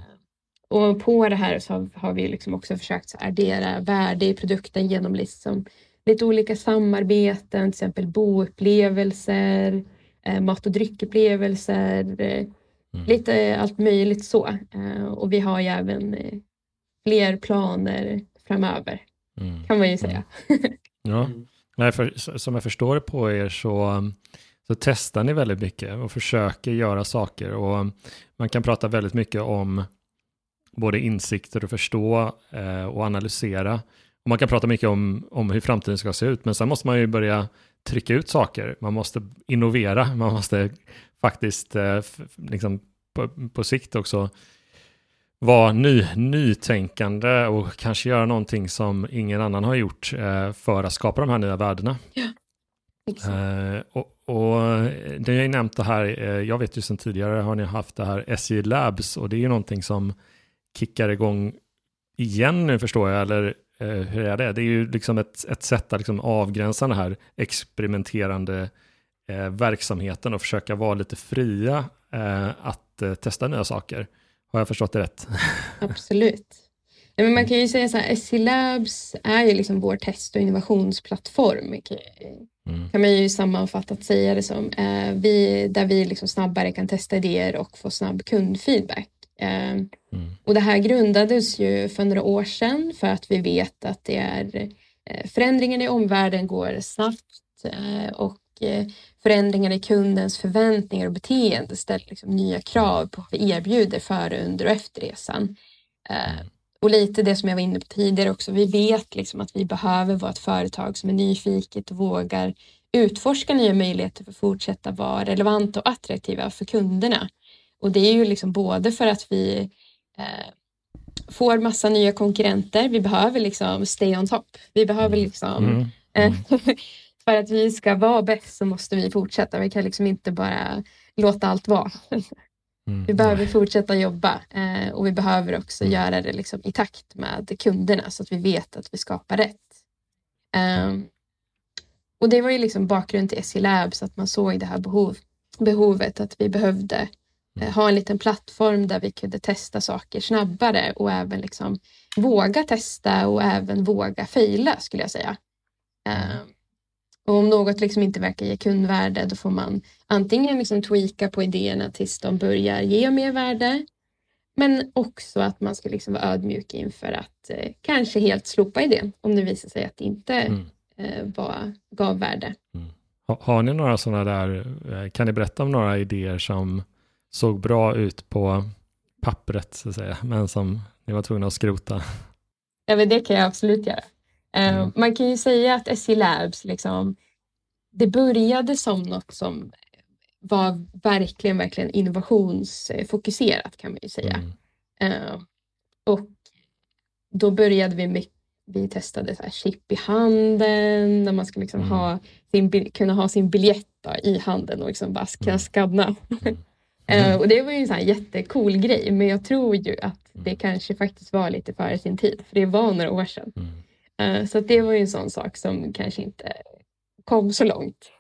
Och på det här så har vi liksom också försökt addera värde i produkten genom liksom lite olika samarbeten, till exempel boupplevelser, eh, mat och dryckupplevelser, eh, mm. lite allt möjligt så. Och vi har ju även fler planer framöver mm. kan man ju säga. Mm. ja, Nej, för, som jag förstår på er så, så testar ni väldigt mycket och försöker göra saker och man kan prata väldigt mycket om både insikter och förstå eh, och analysera. Och man kan prata mycket om, om hur framtiden ska se ut, men sen måste man ju börja trycka ut saker. Man måste innovera, man måste faktiskt eh, liksom på, på sikt också vara ny, nytänkande och kanske göra någonting som ingen annan har gjort eh, för att skapa de här nya värdena. Ja, eh, och, och det har ju nämnt det här, eh, jag vet ju sedan tidigare har ni haft det här SJ Labs och det är ju någonting som kickar igång igen nu förstår jag, eller eh, hur är det? Det är ju liksom ett, ett sätt att liksom avgränsa det här experimenterande eh, verksamheten och försöka vara lite fria eh, att eh, testa nya saker. Har jag förstått det rätt? Absolut. Men man kan ju säga så här, SC Labs är ju liksom vår test och innovationsplattform. Mm. kan man ju sammanfattat säga det som. Eh, vi, där vi liksom snabbare kan testa idéer och få snabb kundfeedback. Eh, mm. Och det här grundades ju för några år sedan för att vi vet att det är eh, förändringen i omvärlden går snabbt och förändringar i kundens förväntningar och beteende ställer liksom nya krav på vad vi erbjuder före, under och efter resan. Eh. Och lite det som jag var inne på tidigare också, vi vet liksom att vi behöver vara ett företag som är nyfiket och vågar utforska nya möjligheter för att fortsätta vara relevanta och attraktiva för kunderna. Och det är ju liksom både för att vi eh, får massa nya konkurrenter, vi behöver liksom stay on top. Vi behöver liksom mm. Mm. för att vi ska vara bäst så måste vi fortsätta. Vi kan liksom inte bara låta allt vara. Mm. Vi behöver fortsätta jobba eh, och vi behöver också mm. göra det liksom i takt med kunderna så att vi vet att vi skapar rätt. Um, och det var ju liksom bakgrund till SE Labs att man såg det här behov, behovet att vi behövde eh, ha en liten plattform där vi kunde testa saker snabbare och även liksom våga testa och även våga fejla skulle jag säga. Um, och om något liksom inte verkar ge kundvärde då får man antingen liksom tweaka på idéerna tills de börjar ge mer värde. Men också att man ska liksom vara ödmjuk inför att eh, kanske helt slopa idén om det visar sig att det inte mm. eh, var, gav värde. Mm. Har, har ni några sådana där, eh, kan ni berätta om några idéer som såg bra ut på pappret så att säga, men som ni var tvungna att skrota? Ja, men det kan jag absolut göra. Eh, mm. Man kan ju säga att SE Labs, liksom, det började som något som var verkligen, verkligen innovationsfokuserat kan man ju säga. Mm. Uh, och då började vi med, vi testade så här chip i handen, där man ska liksom mm. ha sin, kunna ha sin biljett i handen och liksom bara kunna mm. skanna. Uh, och det var ju en sån här jättecool grej, men jag tror ju att det mm. kanske faktiskt var lite före sin tid, för det var några år sedan. Mm. Uh, så det var ju en sån sak som kanske inte kom så långt.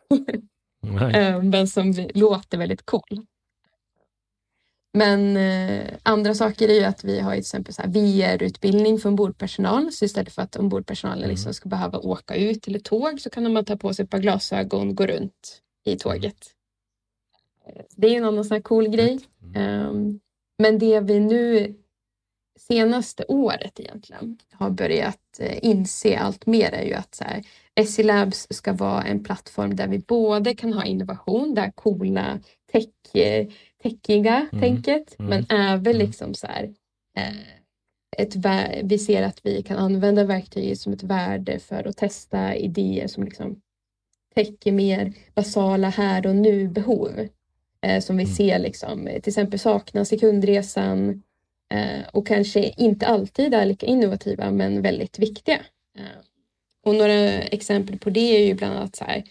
uh, men som låter väldigt cool. Men eh, andra saker är ju att vi har till exempel VR-utbildning för ombordpersonal. Så istället för att ombordpersonalen mm. liksom ska behöva åka ut till ett tåg så kan man ta på sig ett par glasögon och gå runt i tåget. Det är en annan sån cool grej. Mm. Um, men det vi nu senaste året egentligen har börjat eh, inse allt mer är ju att så här, Labs ska vara en plattform där vi både kan ha innovation, det här coola tech, eh, techiga mm. tänket, mm. men även mm. liksom så här, eh, ett, vi ser att vi kan använda verktyget som ett värde för att testa idéer som liksom täcker mer basala här och nu behov som vi mm. ser liksom, till exempel saknas i kundresan och kanske inte alltid är lika innovativa men väldigt viktiga. Eh, och några exempel på det är ju bland annat så här.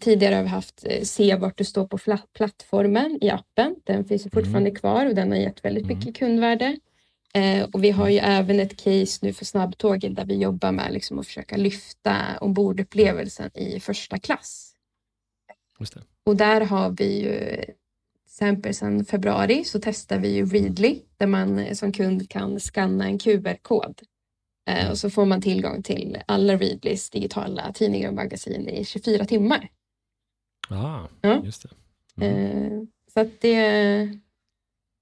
Tidigare har vi haft eh, se vart du står på plattformen i appen. Den finns fortfarande mm. kvar och den har gett väldigt mycket mm. kundvärde. och vi har ju även ett case nu för snabbtågen där vi jobbar med liksom att försöka lyfta ombordupplevelsen i första klass. Och där har vi ju exempel sedan februari så testar vi ju Readly där man som kund kan skanna en QR-kod. Eh, och så får man tillgång till alla Readlys digitala tidningar och magasin i 24 timmar. Ah, ja. just det. Mm. Eh, så att det...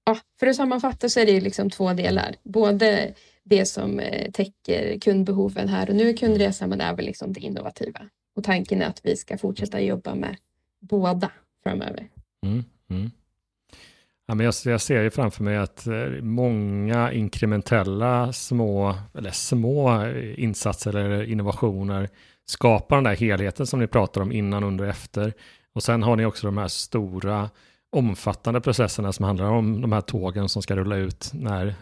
Ja, för att sammanfatta så är det liksom två delar. Både det som eh, täcker kundbehoven här och nu i kundresan men även liksom det innovativa. Och tanken är att vi ska fortsätta jobba med båda framöver. Mm, mm. Ja, men jag, jag ser ju framför mig att eh, många inkrementella små, eller små eh, insatser eller innovationer skapar den där helheten som ni pratar om innan, under och efter. Och sen har ni också de här stora omfattande processerna som handlar om de här tågen som ska rulla ut när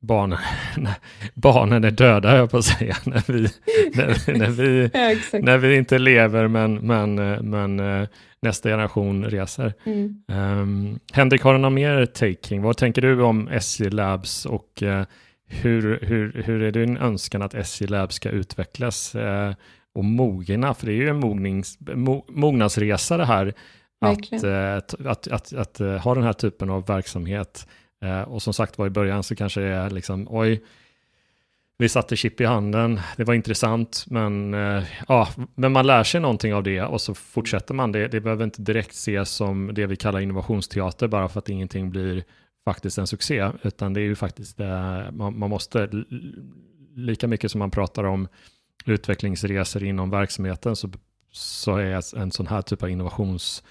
barnen, barnen är döda, jag på att säga, när vi, när, när vi, ja, när vi inte lever men, men, men eh, nästa generation reser. Mm. Um, Henrik, har du någon mer taking? Vad tänker du om SJ Labs och uh, hur, hur, hur är din önskan att SJ Labs ska utvecklas uh, och mogna, för det är ju en mognings, mo, mognadsresa det här. Att, eh, att, att, att, att, eh, ha den här typen av verksamhet. Eh, och som sagt var i början så kanske det är liksom, oj, vi satte chip i handen, det var intressant, men, eh, ja, men man lär sig någonting av det och så fortsätter man. Det, det behöver inte direkt ses som det vi kallar innovationsteater bara för att ingenting blir faktiskt en succé, utan det är ju faktiskt, eh, man, man måste, lika mycket som man pratar om utvecklingsresor inom verksamheten så, så är en sån här typ av innovations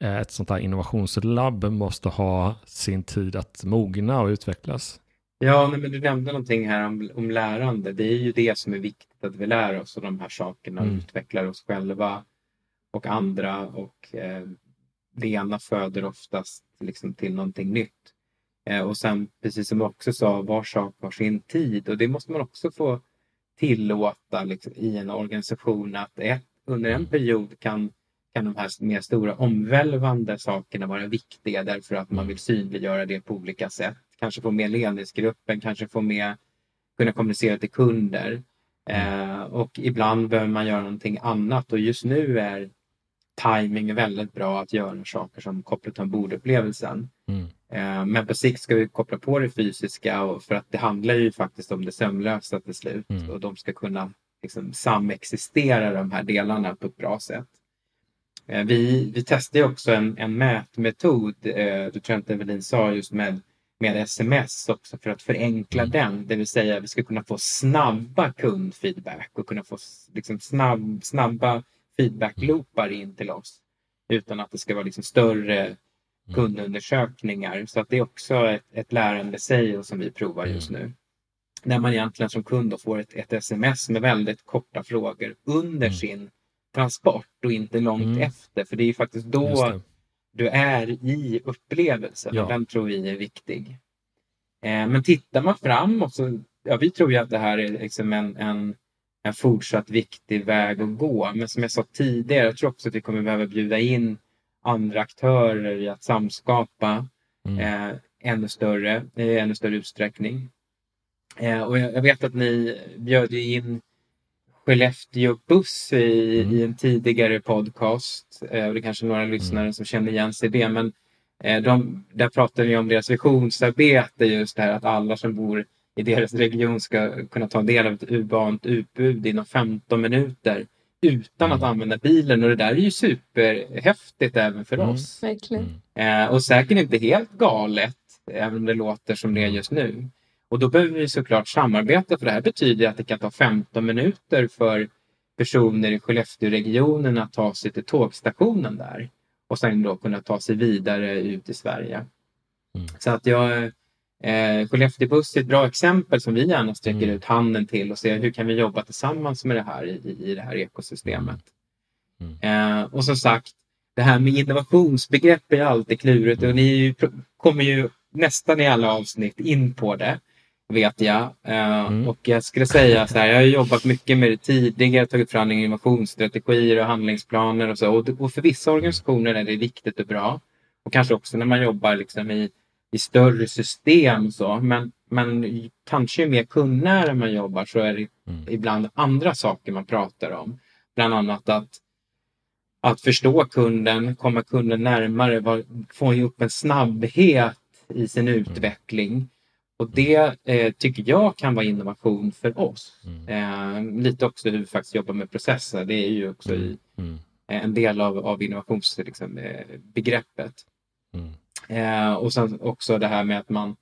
ett sånt här innovationslabb måste ha sin tid att mogna och utvecklas. Ja, men du nämnde någonting här om, om lärande. Det är ju det som är viktigt, att vi lär oss de här sakerna och mm. utvecklar oss själva och andra. Och eh, det ena föder oftast liksom till någonting nytt. Eh, och sen, precis som du också sa, var sak har sin tid och det måste man också få tillåta liksom, i en organisation att ett, under en period kan, kan de här mer stora omvälvande sakerna vara viktiga därför att man vill synliggöra det på olika sätt. Kanske få med ledningsgruppen, kanske få med kunna kommunicera till kunder. Eh, och ibland behöver man göra någonting annat och just nu är timing väldigt bra att göra saker som kopplar till ombordupplevelsen. Mm. Eh, men på sikt ska vi koppla på det fysiska och för att det handlar ju faktiskt om det sömlösa till slut mm. och de ska kunna liksom samexistera de här delarna på ett bra sätt. Eh, vi, vi testar också en, en mätmetod, eh, det tror inte Evelin sa, just med, med sms också för att förenkla mm. den. Det vill säga vi ska kunna få snabba kundfeedback och kunna få liksom snabb, snabba feedbackloopar in till oss utan att det ska vara liksom större Mm. kundundersökningar. Så att det är också ett, ett lärande sig som vi provar just mm. nu. När man egentligen som kund får ett, ett sms med väldigt korta frågor under sin transport och inte långt mm. efter. För det är faktiskt då du är i upplevelsen ja. och den tror vi är viktig. Eh, men tittar man framåt så, ja vi tror ju att det här är liksom en, en, en fortsatt viktig väg att gå. Men som jag sa tidigare, jag tror också att vi kommer behöva bjuda in andra aktörer i att samskapa mm. eh, ännu större, i ännu större utsträckning. Eh, och jag, jag, vet att ni bjöd in Skellefteå Buss i, mm. i en tidigare podcast. Eh, och det är kanske några mm. lyssnare som känner igen sig i det. Men eh, de, där pratade vi om deras visionsarbete, just det här att alla som bor i deras region ska kunna ta del av ett urbant utbud inom 15 minuter utan att mm. använda bilen och det där är ju superhäftigt även för mm. oss. Verkligen. Eh, och säkert inte helt galet, även om det låter som det är just nu. Och då behöver vi såklart samarbeta för det här betyder att det kan ta 15 minuter för personer i Skellefteåregionen att ta sig till tågstationen där och sen då kunna ta sig vidare ut i Sverige. Mm. Så att jag Eh, Skellefteå Buss är ett bra exempel som vi gärna sträcker mm. ut handen till och ser hur kan vi jobba tillsammans med det här i, i det här ekosystemet. Mm. Eh, och som sagt, det här med innovationsbegrepp är alltid klurigt och ni ju, kommer ju nästan i alla avsnitt in på det, vet jag. Eh, mm. Och jag skulle säga så här, jag har jobbat mycket med det tidigare, tagit fram innovationsstrategier och handlingsplaner och så. Och, och för vissa organisationer är det viktigt och bra. Och kanske också när man jobbar liksom i i större system. Så. Men, men kanske ju mer kundnära man jobbar så är det mm. ibland andra saker man pratar om. Bland annat att, att förstå kunden, komma kunden närmare, var, få upp en snabbhet i sin mm. utveckling. Och det eh, tycker jag kan vara innovation för oss. Mm. Eh, lite också hur vi faktiskt jobbar med processer. Det är ju också i, mm. mm. en del av, av innovationsbegreppet. Liksom, Eh, och sen också det här med att man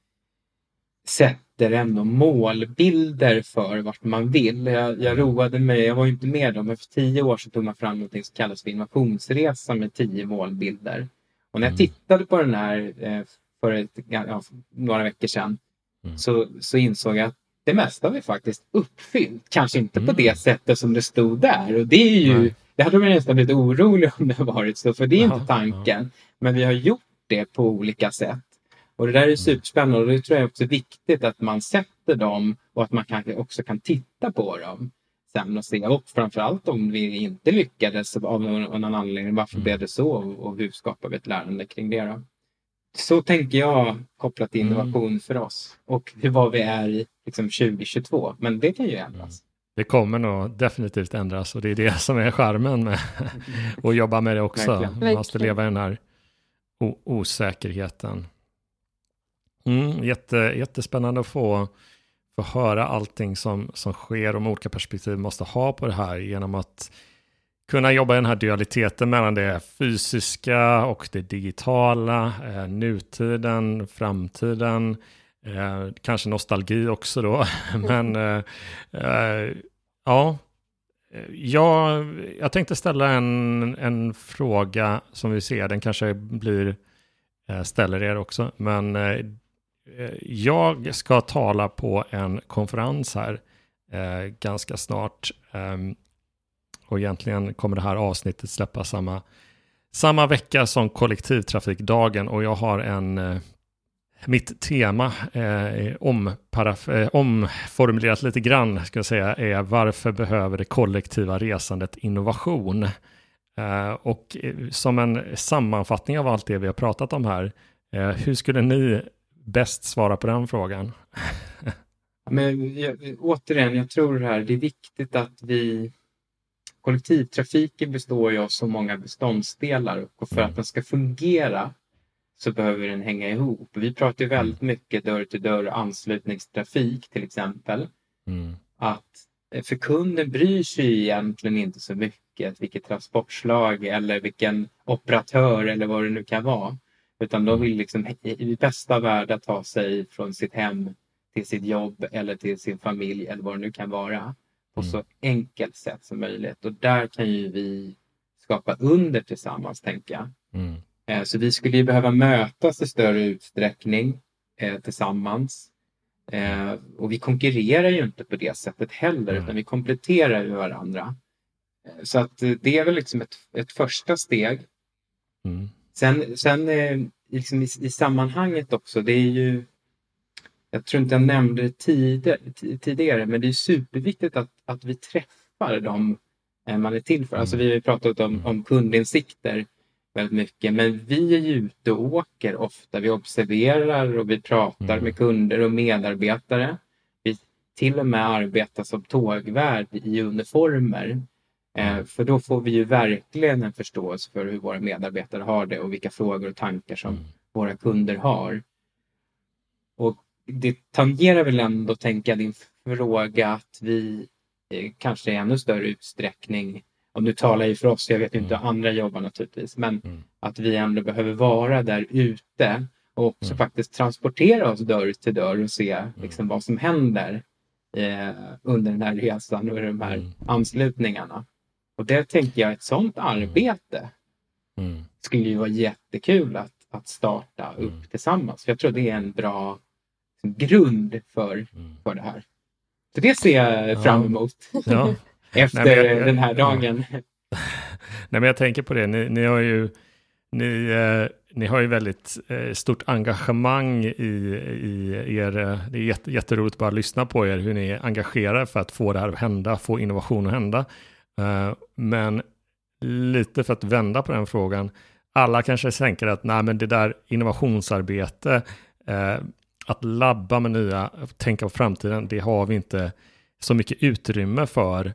sätter ändå målbilder för vart man vill. Jag, jag roade mig, jag var inte med då, men för tio år sedan tog man fram något som kallas för innovationsresa med tio målbilder. Och när jag mm. tittade på den här eh, för ett, ja, några veckor sedan mm. så, så insåg jag att det mesta har vi faktiskt uppfyllt. Kanske inte mm. på det sättet som det stod där. Och det är ju, det hade man nästan blivit orolig om det varit så, för det är Aha, inte tanken. Ja. Men vi har gjort det på olika sätt. Och det där är mm. superspännande och det tror jag också är viktigt att man sätter dem och att man kanske också kan titta på dem sen och se. Och framförallt om vi inte lyckades av någon anledning, varför blev det så och hur skapar vi ett lärande kring det? Då? Så tänker jag kopplat till mm. innovation mm. för oss och hur var vi är i liksom 2022. Men det kan ju ändras. det kommer nog definitivt ändras och det är det som är charmen med att jobba med det också. Verkligen. Man måste leva i den här osäkerheten. Mm, jätte, jättespännande att få, få höra allting som, som sker och de olika perspektiv måste ha på det här genom att kunna jobba i den här dualiteten mellan det fysiska och det digitala, eh, nutiden, framtiden, eh, kanske nostalgi också då. Men eh, eh, ja, eh, jag, jag tänkte ställa en, en fråga som vi ser, den kanske blir eh, ställer er också, men eh, jag ska tala på en konferens här eh, ganska snart. Ehm, och egentligen kommer det här avsnittet släppa samma, samma vecka som kollektivtrafikdagen och jag har en eh, mitt tema eh, omparaf- eh, omformulerat lite grann ska jag säga är varför behöver det kollektiva resandet innovation? Eh, och eh, som en sammanfattning av allt det vi har pratat om här, eh, hur skulle ni bäst svara på den frågan? Men jag, återigen, jag tror det här, det är viktigt att vi... Kollektivtrafiken består ju av så många beståndsdelar och för Mm. att den ska fungera så behöver den hänga ihop. Vi pratar ju väldigt mycket dörr-till-dörr anslutningstrafik till exempel. Mm. Att eh, för kunden bryr sig egentligen inte så mycket vilket transportslag eller vilken operatör eller vad det nu kan vara. Utan de vill liksom i bästa världen ta sig från sitt hem till sitt jobb eller till sin familj eller vad det nu kan vara på Mm. så enkelt sätt som möjligt. Och där kan ju vi skapa under tillsammans, tänker jag. Mm. Eh, Så vi skulle ju behöva mötas i större utsträckning eh, tillsammans. Eh, och vi konkurrerar ju inte på det sättet heller, Mm. utan vi kompletterar ju varandra. Eh, Så att eh, det är väl liksom ett, ett första steg. Mm. Sen, sen eh, liksom i, i sammanhanget också, det är ju... Jag tror inte jag nämnde det tidigare, men det är superviktigt att, att vi träffar dem eh, man är till för. Alltså vi har ju pratat om, om kundinsikter väldigt mycket, men vi är ju ute och åker ofta. Vi observerar och vi pratar Mm. med kunder och medarbetare. Vi till och med arbetar som tågvärd i uniformer. Eh, för då får vi ju verkligen en förståelse för hur våra medarbetare har det och vilka frågor och tankar som Mm. våra kunder har. Och det tangerar väl ändå, tänka din fråga, att vi eh, kanske i ännu större utsträckning, och nu talar jag ju för oss, jag vet inte hur andra jobbar naturligtvis, men Mm. att vi ändå behöver vara där ute och också Mm. faktiskt transportera oss dörr till dörr och se liksom, vad som händer eh, under den här resan och de här Mm. anslutningarna. Och det tänker jag, ett sådant arbete Mm. skulle ju vara jättekul att, att starta upp Mm. tillsammans. För jag tror det är en bra grund för, Mm. för det här. Så det ser jag Ja. fram emot Ja. efter Nej, jag- den här ja. dagen. Nej, men jag tänker på det, ni, ni har ju ni, eh, ni har ju väldigt eh, stort engagemang i, i er, eh, det är jätte, jätteroligt bara att lyssna på er, hur ni är engagerade för att få det här att hända, få innovation att hända. Eh, men lite för att vända på den frågan, alla kanske tänker att nej, men det där innovationsarbete, eh, att labba med nya, tänka på framtiden, det har vi inte så mycket utrymme för.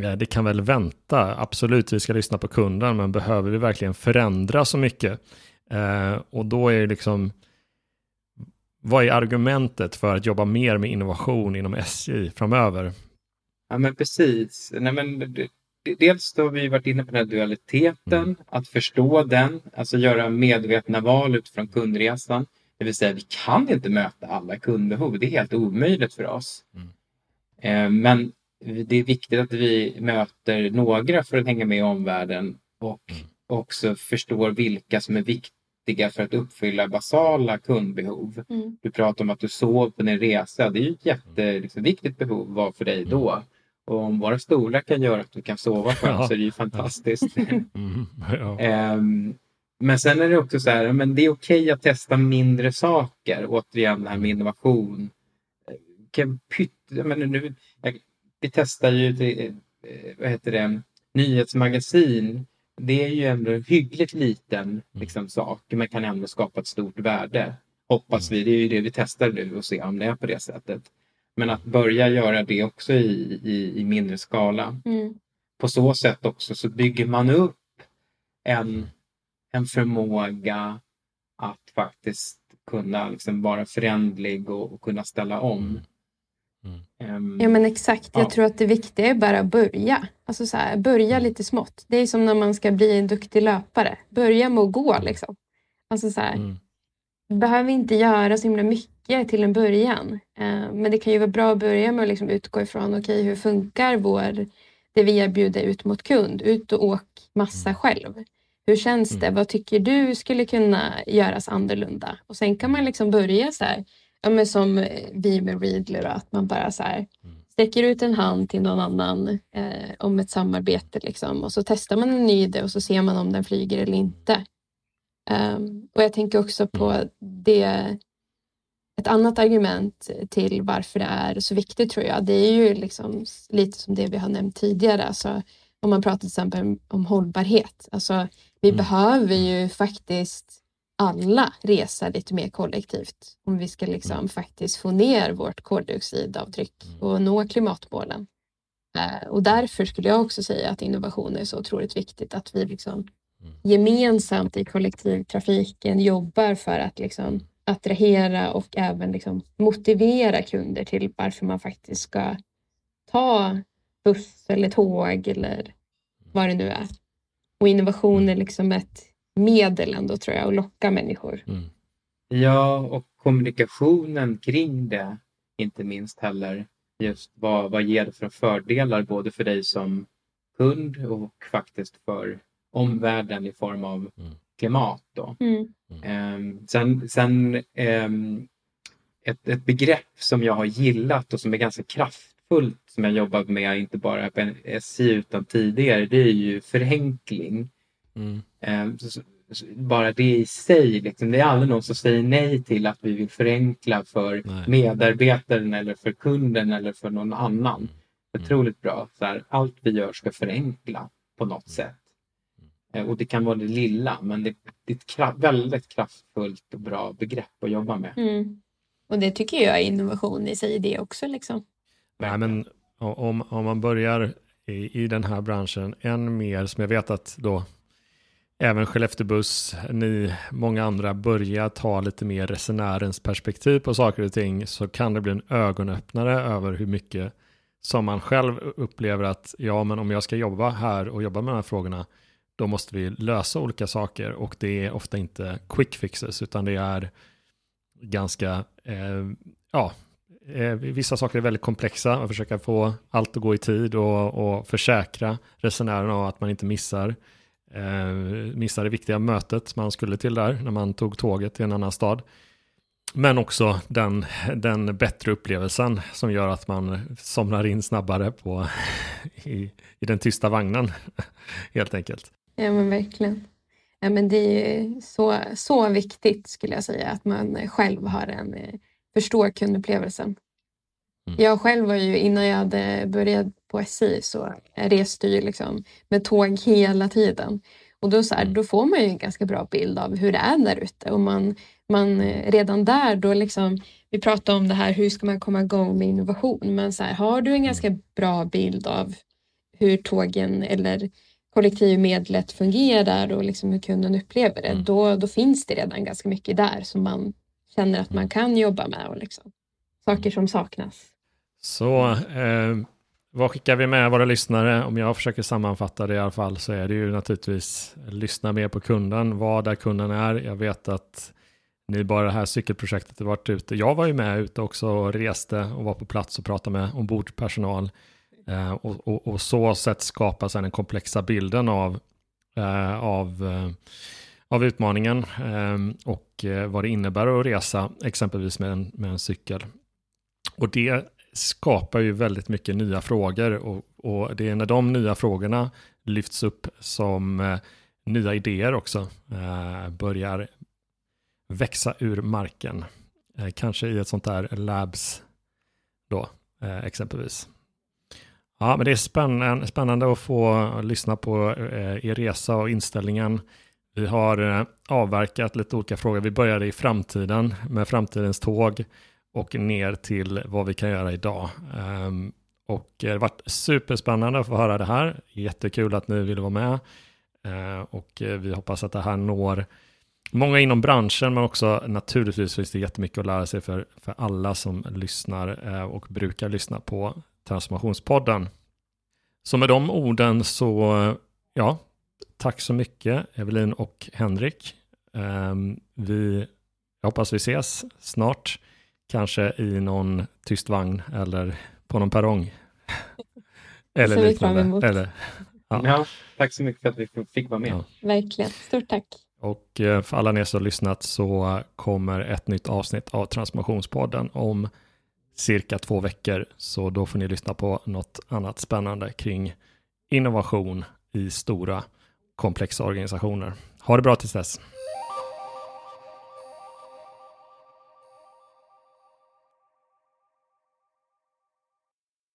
Eh, Det kan väl vänta, absolut vi ska lyssna på kunden, men behöver vi verkligen förändra så mycket? Eh, och då är det liksom, vad är argumentet för att jobba mer med innovation inom SJ framöver? Ja, men precis. Nej, men, dels har vi varit inne på den här dualiteten, Mm. att förstå den, alltså göra medvetna val utifrån kundresan. Det vill säga, vi kan inte möta alla kundbehov. Det är helt omöjligt för oss. Mm. Eh, Men det är viktigt att vi möter några för att hänga med i omvärlden och Mm. också förstår vilka som är viktiga för att uppfylla basala kundbehov. Mm. Du pratar om att du sov på din resa. Det är ju ett jätteviktigt liksom, viktigt behov var för dig då. Och om våra stolar kan göra att du kan sova skönt Ja. så är det ju fantastiskt. Mm, ja. Ehm, men sen är det också så här, men det är okej att testa mindre saker. Återigen det här med innovation. Eh, Kan pytt, jag menar nu, jag, vi testar ju, det, eh, vad heter det, nyhetsmagasin. Det är ju ändå en hyggligt liten liksom, sak, men kan ändå skapa ett stort värde. Hoppas vi. Det är ju det vi testar nu och se om det är på det sättet. Men att börja göra det också i, i, i mindre skala. Mm. På så sätt också så bygger man upp en, en förmåga att faktiskt kunna liksom vara förändlig och, och kunna ställa om. Um, Ja men exakt, jag Ja. tror att det viktiga är bara att börja. Alltså så här, börja lite smått. Det är som när man ska bli en duktig löpare. Börja med att gå liksom. Alltså så här, Mm. behöver inte göra så himla mycket till en början. Eh, men det kan ju vara bra att börja med att liksom utgå ifrån, okej hur funkar vår, det vi erbjuder ut mot kund? Ut och åk massa själv. Hur känns det? Vad tycker du skulle kunna göras annorlunda? Och sen kan man liksom börja så här, ja, men som vi med Readler, då, att man bara så här, sträcker ut en hand till någon annan eh, om ett samarbete liksom, och så testar man en ny idé och så ser man om den flyger eller inte. Ehm, och jag tänker också på det, ett annat argument till varför det är så viktigt tror jag, det är ju liksom lite som det vi har nämnt tidigare, alltså, om man pratar till exempel om hållbarhet. Alltså, vi Mm. behöver ju faktiskt alla resa lite mer kollektivt om vi ska liksom Mm. faktiskt få ner vårt koldioxidavtryck och nå klimatmålen. Eh, Och därför skulle jag också säga att innovation är så otroligt viktigt att vi liksom gemensamt i kollektivtrafiken jobbar för att liksom attrahera och även liksom motivera kunder till varför man faktiskt ska ta buss eller tåg eller vad det nu är. Och innovation är liksom ett medel ändå tror jag att locka människor. Mm. Ja, och kommunikationen kring det, inte minst heller. Just vad, vad ger det för fördelar både för dig som kund och faktiskt för omvärlden i form av Mm. klimat. Då. Mm. Ehm, sen sen ehm, ett, ett begrepp som jag har gillat och som är ganska kraftfullt som jag jobbat med, inte bara på SJ utan tidigare, det är ju förenkling. Mm. Ehm, så, så, bara det i sig, liksom, det är aldrig någon som säger nej till att vi vill förenkla för Nej. medarbetaren eller för kunden eller för någon annan. Otroligt bra. Så här, allt vi gör ska förenkla på något sätt. Eh, Och det kan vara det lilla, men det, det är ett kra- väldigt kraftfullt och bra begrepp att jobba med. Mm. Och det tycker jag är innovation i sig det också. Liksom. Nej, men om, om man börjar i, i den här branschen än mer, som jag vet att då även Skellefteå Buss, ni, många andra börjar ta lite mer resenärens perspektiv på saker och ting, så kan det bli en ögonöppnare över hur mycket som man själv upplever att ja, men om jag ska jobba här och jobba med de här frågorna, då måste vi lösa olika saker. Och det är ofta inte quick fixes, utan det är ganska, eh, ja, eh, vissa saker är väldigt komplexa att försöka få allt att gå i tid och, och försäkra resenärerna om att man inte missar, eh, missar det viktiga mötet man skulle till där när man tog tåget till en annan stad. Men också den, den bättre upplevelsen som gör att man somnar in snabbare på, i, i den tysta vagnen, helt enkelt. Ja men verkligen. Ja, men det är ju så, så viktigt skulle jag säga att man själv har en, eh, förstår kundupplevelsen. Mm. Jag själv var ju innan jag hade börjat på SJ så reste ju liksom med tåg hela tiden. Och då, så här, Mm. då får man ju en ganska bra bild av hur det är där ute. Och man, man, eh, redan där, då liksom, vi pratar om det här, hur ska man komma igång med innovation? Men så här, har du en ganska bra bild av hur tågen eller kollektivmedlet fungerar och liksom hur kunden upplever det, Mm. då, då finns det redan ganska mycket där som man känner att man kan jobba med och liksom, saker som saknas. Så eh, vad skickar vi med våra lyssnare? Om jag försöker sammanfatta det i alla fall så är det ju naturligtvis lyssna mer på kunden, vad där kunden är. Jag vet att ni bara det här cykelprojektet har varit ute. Jag var ju med ute också och reste och var på plats och pratade med ombordpersonal. Eh, och, och, och så sätt skapa sen den komplexa bilden av, eh, av, eh, av utmaningen ehm, eh, och vad det innebär att resa exempelvis med en, med en cykel. Och det skapar ju väldigt mycket nya frågor och, och det är när de nya frågorna lyfts upp som eh, nya idéer också eh, börjar växa ur marken. Eh, kanske i ett sånt där labs då eh, exempelvis. Ja, men det är spännande, spännande att få lyssna på eh, er resa och inställningen. Vi har eh, avverkat lite olika frågor. Vi började i framtiden med framtidens tåg och ner till vad vi kan göra idag. Ehm, och eh, det har varit superspännande att få höra det här. Jättekul att ni ville vara med. Ehm, och eh, vi hoppas att det här når många inom branschen, men också naturligtvis finns det jättemycket att lära sig för, för alla som lyssnar och brukar lyssna på Transformationspodden. Så med de orden så, ja, tack så mycket Evelin och Henrik. Um, vi, jag hoppas vi ses snart, kanske i någon tyst vagn eller på någon perrong. eller liknande. Eller, ja. ja. tack så mycket för att vi fick vara med. Ja. Verkligen, stort tack. Och eh, för alla er som har lyssnat så kommer ett nytt avsnitt av Transformationspodden om cirka två veckor. Så då får ni lyssna på något annat spännande kring innovation i stora komplexa organisationer. Ha det bra tills dess.